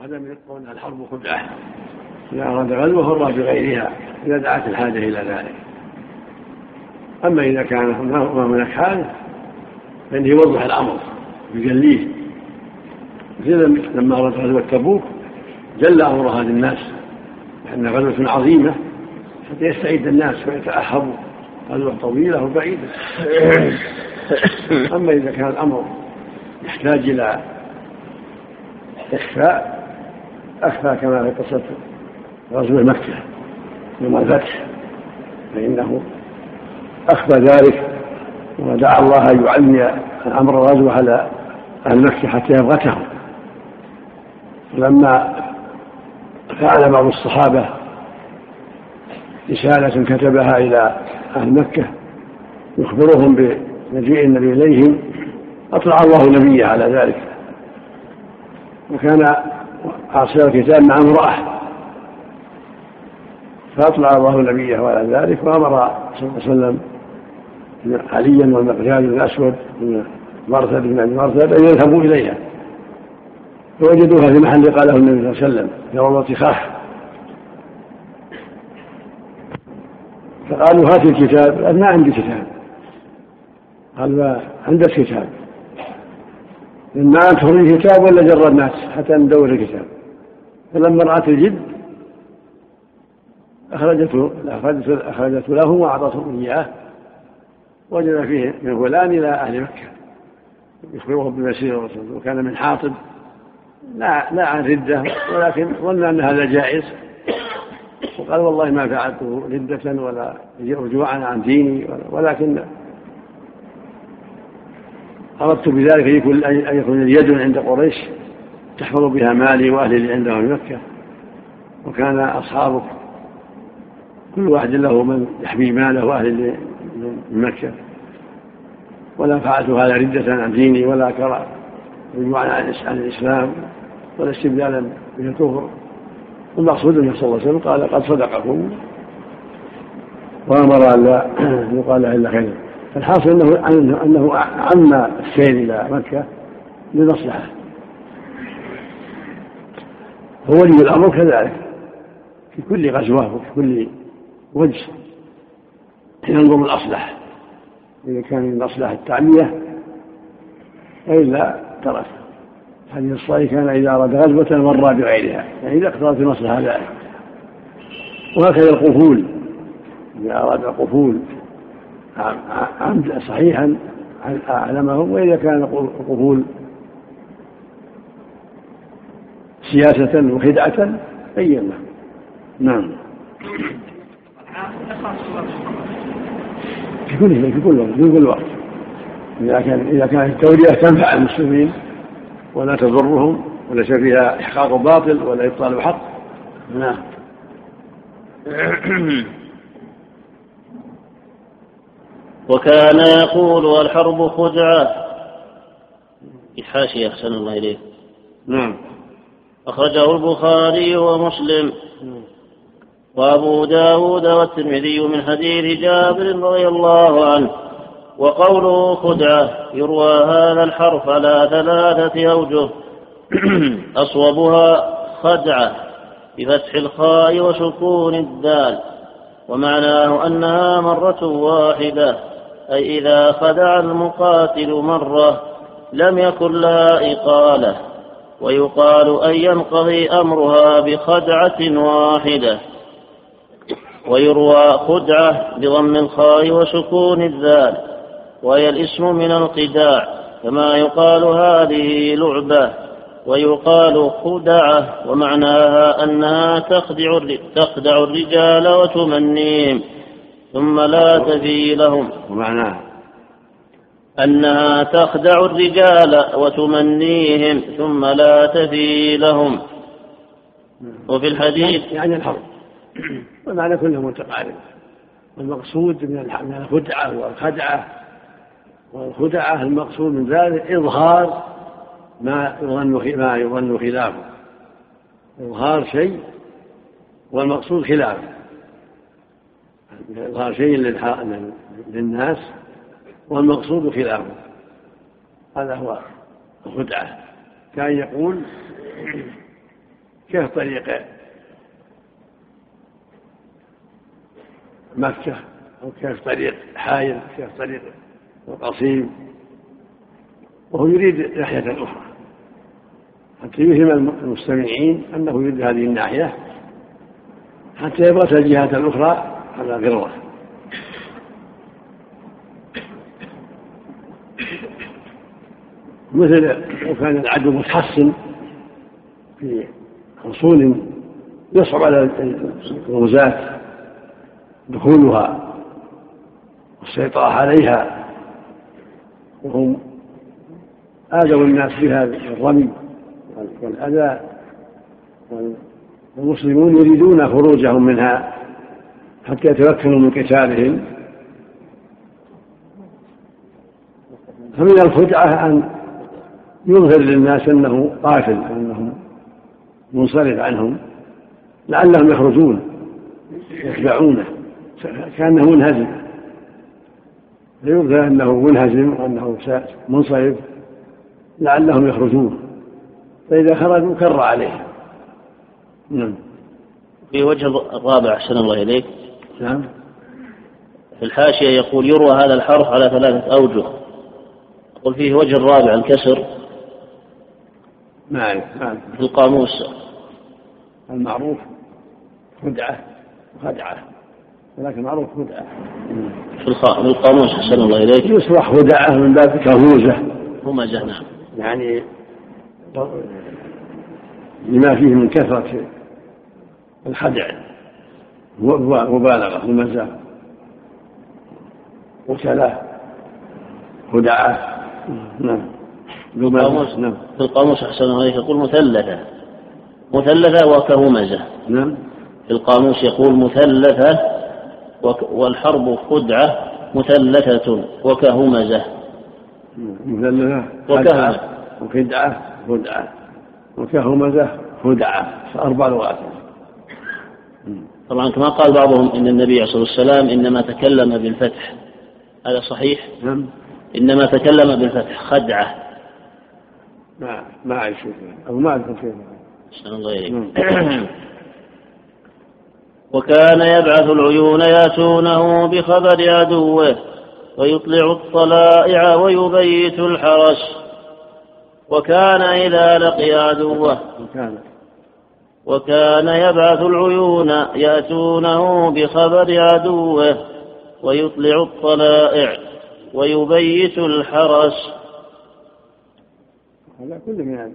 هذا من الحرب خدعة إذا أراد غزوة هرى بغيرها إذا دعت الحاجة إلى ذلك. أما إذا كان ما هناك حال فإنه يوضح الأمر يجليه. لما أراد غزوة تبوك جل أمر هذه الناس لأن غزوة عظيمة حتى يستعيد الناس ويتأهبوا. غزوة طويلة وبعيدة. أما إذا كان الأمر يحتاج إلى إخفاء أخفى كما في قصة غزو مكة يوم الفتح فإنه أخفى ذلك ودعا الله أن يعلي الأمر الغزو على أهل مكة حتى يبغتهم لما فعل بعض الصحابة رسالة كتبها إلى أهل مكة يخبرهم بمجيء النبي إليهم أطلع الله نبيه على ذلك. وكان عاصر الكتاب مع امرأة. فأطلع الله نبيه على ذلك وأمر صلى الله عليه وسلم عليا والمقداد بن الأسود بن مرثد بن أبي مرثد أن يذهبوا إليها. فوجدوها في محل قاله النبي صلى الله عليه وسلم في روضة خاخ فقالوا هات الكتاب قال ما عندي كتاب. قال ما عندك كتاب؟ ما أنت كتاب ولا جردناك حتى ندور الكتاب. فلما رأت الجد أخرجته أخرجته له وأعطته إياه وجد فيه من فلان إلى أهل مكة. يخبرهم بمسير الرسول وكان من حاطب. لا لا عن ردة ولكن ظن أن هذا جائز. وقال والله ما فعلته ردة ولا رجوعا عن ديني ولكن أردت بذلك أن يكون اليد عند قريش تحفظ بها مالي وأهلي اللي عندهم في مكة. وكان أصحابك كل واحد له من يحمي ماله وأهل من مكة ولا فعلت هذا ردة عن ديني ولا كرى رجوعا عن الإسلام ولا استبدالا بالكفر. المقصود النبي صلى الله عليه وسلم قال قد صدقكم وأمر أن لا يقال إلا خيرا فالحاصل أنه أنه عم السير إلى مكة لمصلحة. هو ولي الأمر كذلك في كل غزوة وفي كل وجه. ينظر الأصلح. إذا كان من الأصلح التعميه والا ترك. حديث الصحيح كان إذا أراد غزوة مر بغيرها. يعني إذا اقتضت المصلحة ذلك. وهكذا القفول. إذا أراد القفول صحيحا أعلمه وإذا كان القفول سياسة وخدعة بين له. نعم. في كل في كل وقت في كل وقت إذا كان إذا كانت التولية تنفع المسلمين ولا تضرهم وليس فيها إحقاق باطل ولا إبطال حق نعم. [clears throat] وكان يقول الحرب خدعة حاشية أحسن الله إليه نعم. أخرجه البخاري ومسلم. وأبو داود والترمذي من حديث جابر رضي الله عنه وقوله خدعة يروى هذا الحرف على ثلاثة أوجه. [clears throat] أصوبها خدعة بفتح الخاء وسكون الدال ومعناه أنها مرة واحدة أي إذا خدع المقاتل مرة لم يكن لها إقالة ويقال أن ينقضي أمرها بخدعة واحدة. ويروى خدعة بضم الخاء وسكون الذال وهي الاسم من الخداع كما يقال هذه لعبة ويقال خدعة ومعناها أنها تخدع تخدع الرجال وتمنيهم ثم لا تفي لهم ومعناها؟ أنها تخدع الرجال وتمنيهم ثم لا تفي لهم وفي الحديث يعني الحرب. والمعنى كله متقارب. والمقصود من الخدعة والخدعة. والخدعة المقصود من ذلك إظهار ما يظن ما يظن خلافه. إظهار شيء والمقصود خلافه إظهار شيء للناس والمقصود خلافه. هذا هو الخدعة. كان يقول كيف طريق مكة أو كيف طريق حائل كيف طريق وقصيم وهو يريد ناحية أخرى حتى يفهم المستمعين أنه يريد هذه الناحية حتى يبغت الجهات الأخرى على غره مثل لو كان العدو متحصن في حصول يصعب على الغزاة دخولها والسيطرة عليها وهم آذوا الناس بها بالرمي والأذى والمسلمون يريدون خروجهم منها حتى يتمكنوا من قتالهم. فمن الخدعة أن يظهر للناس أنه قاتل أنه منصرف عنهم لعلهم يخرجون يتبعونه كأنه منهزم. فيظهر أنه منهزم وأنه منصرف لعلهم يخرجون. فإذا خرجوا كر عليهم نعم. في وجه الرابع أحسن الله إليك. نعم. في الحاشية يقول يروى هذا الحرف على ثلاثة أوجه. قل فيه وجه الرابع الكسر. ما أعرف في القاموس. المعروف خدعة وخدعة ولكن معروف خدعة في القاموس أحسن الله إليك. يصلح خدعة من باب كهوزة همزة نعم يعني لما فيه من كثرة الخدع مبالغة همزة وكلاه خدعة نعم. في القاموس نعم. في القاموس أحسن الله يقول مثلثة. مثلثة وكهمزة نعم. في القاموس يقول مثلثة والحرب خدعة مثلثة وكهمزة. مثلثة وكهمزة. وخدعة خدعة وكهمزة خدعة. أربع لغات. طبعا كما قال بعضهم إن النبي عليه الصلاة والسلام إنما تكلم بالفتح. هذا صحيح؟ نعم. إنما تكلم بالفتح. خدعة. ما ما أعرف أو ما أعرف شيء الله إليك وكان يبعث العيون ياتونه بخبر عدوه ويطلع الطلائع ويبيت الحرس. وكان إذا لقي عدوه وكان يبعث العيون يأتونه بخبر عدوه ويطلع الطلائع ويبيت الحرس. هذا من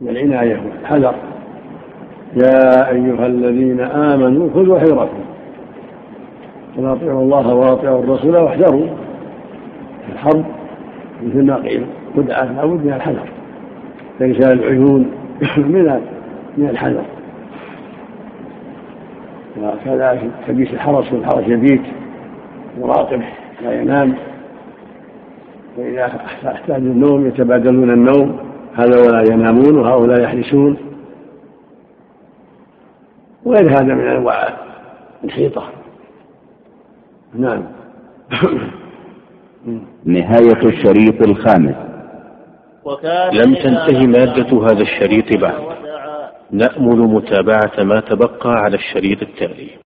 من العناية والحذر يا أيها الذين آمنوا خذوا حذركم. وأطيعوا الله وأطيعوا الرسول واحذروا. الحرب مثل ما قيل خدعة لابد من الحذر. تجسال العيون [coughs] من من الحذر. وكذلك تبيت الحرس والحرس يبيت مراقب لا ينام. وإذا احتاجوا النوم يتبادلون النوم. هؤلاء ينامون وهؤلاء يحرسون. وغير هذا من أنواع الحيطة نعم. [coughs] نهاية الشريط الخامس. لم تنتهي مادة هذا الشريط بعد. نأمل متابعة ما تبقى على الشريط التالي.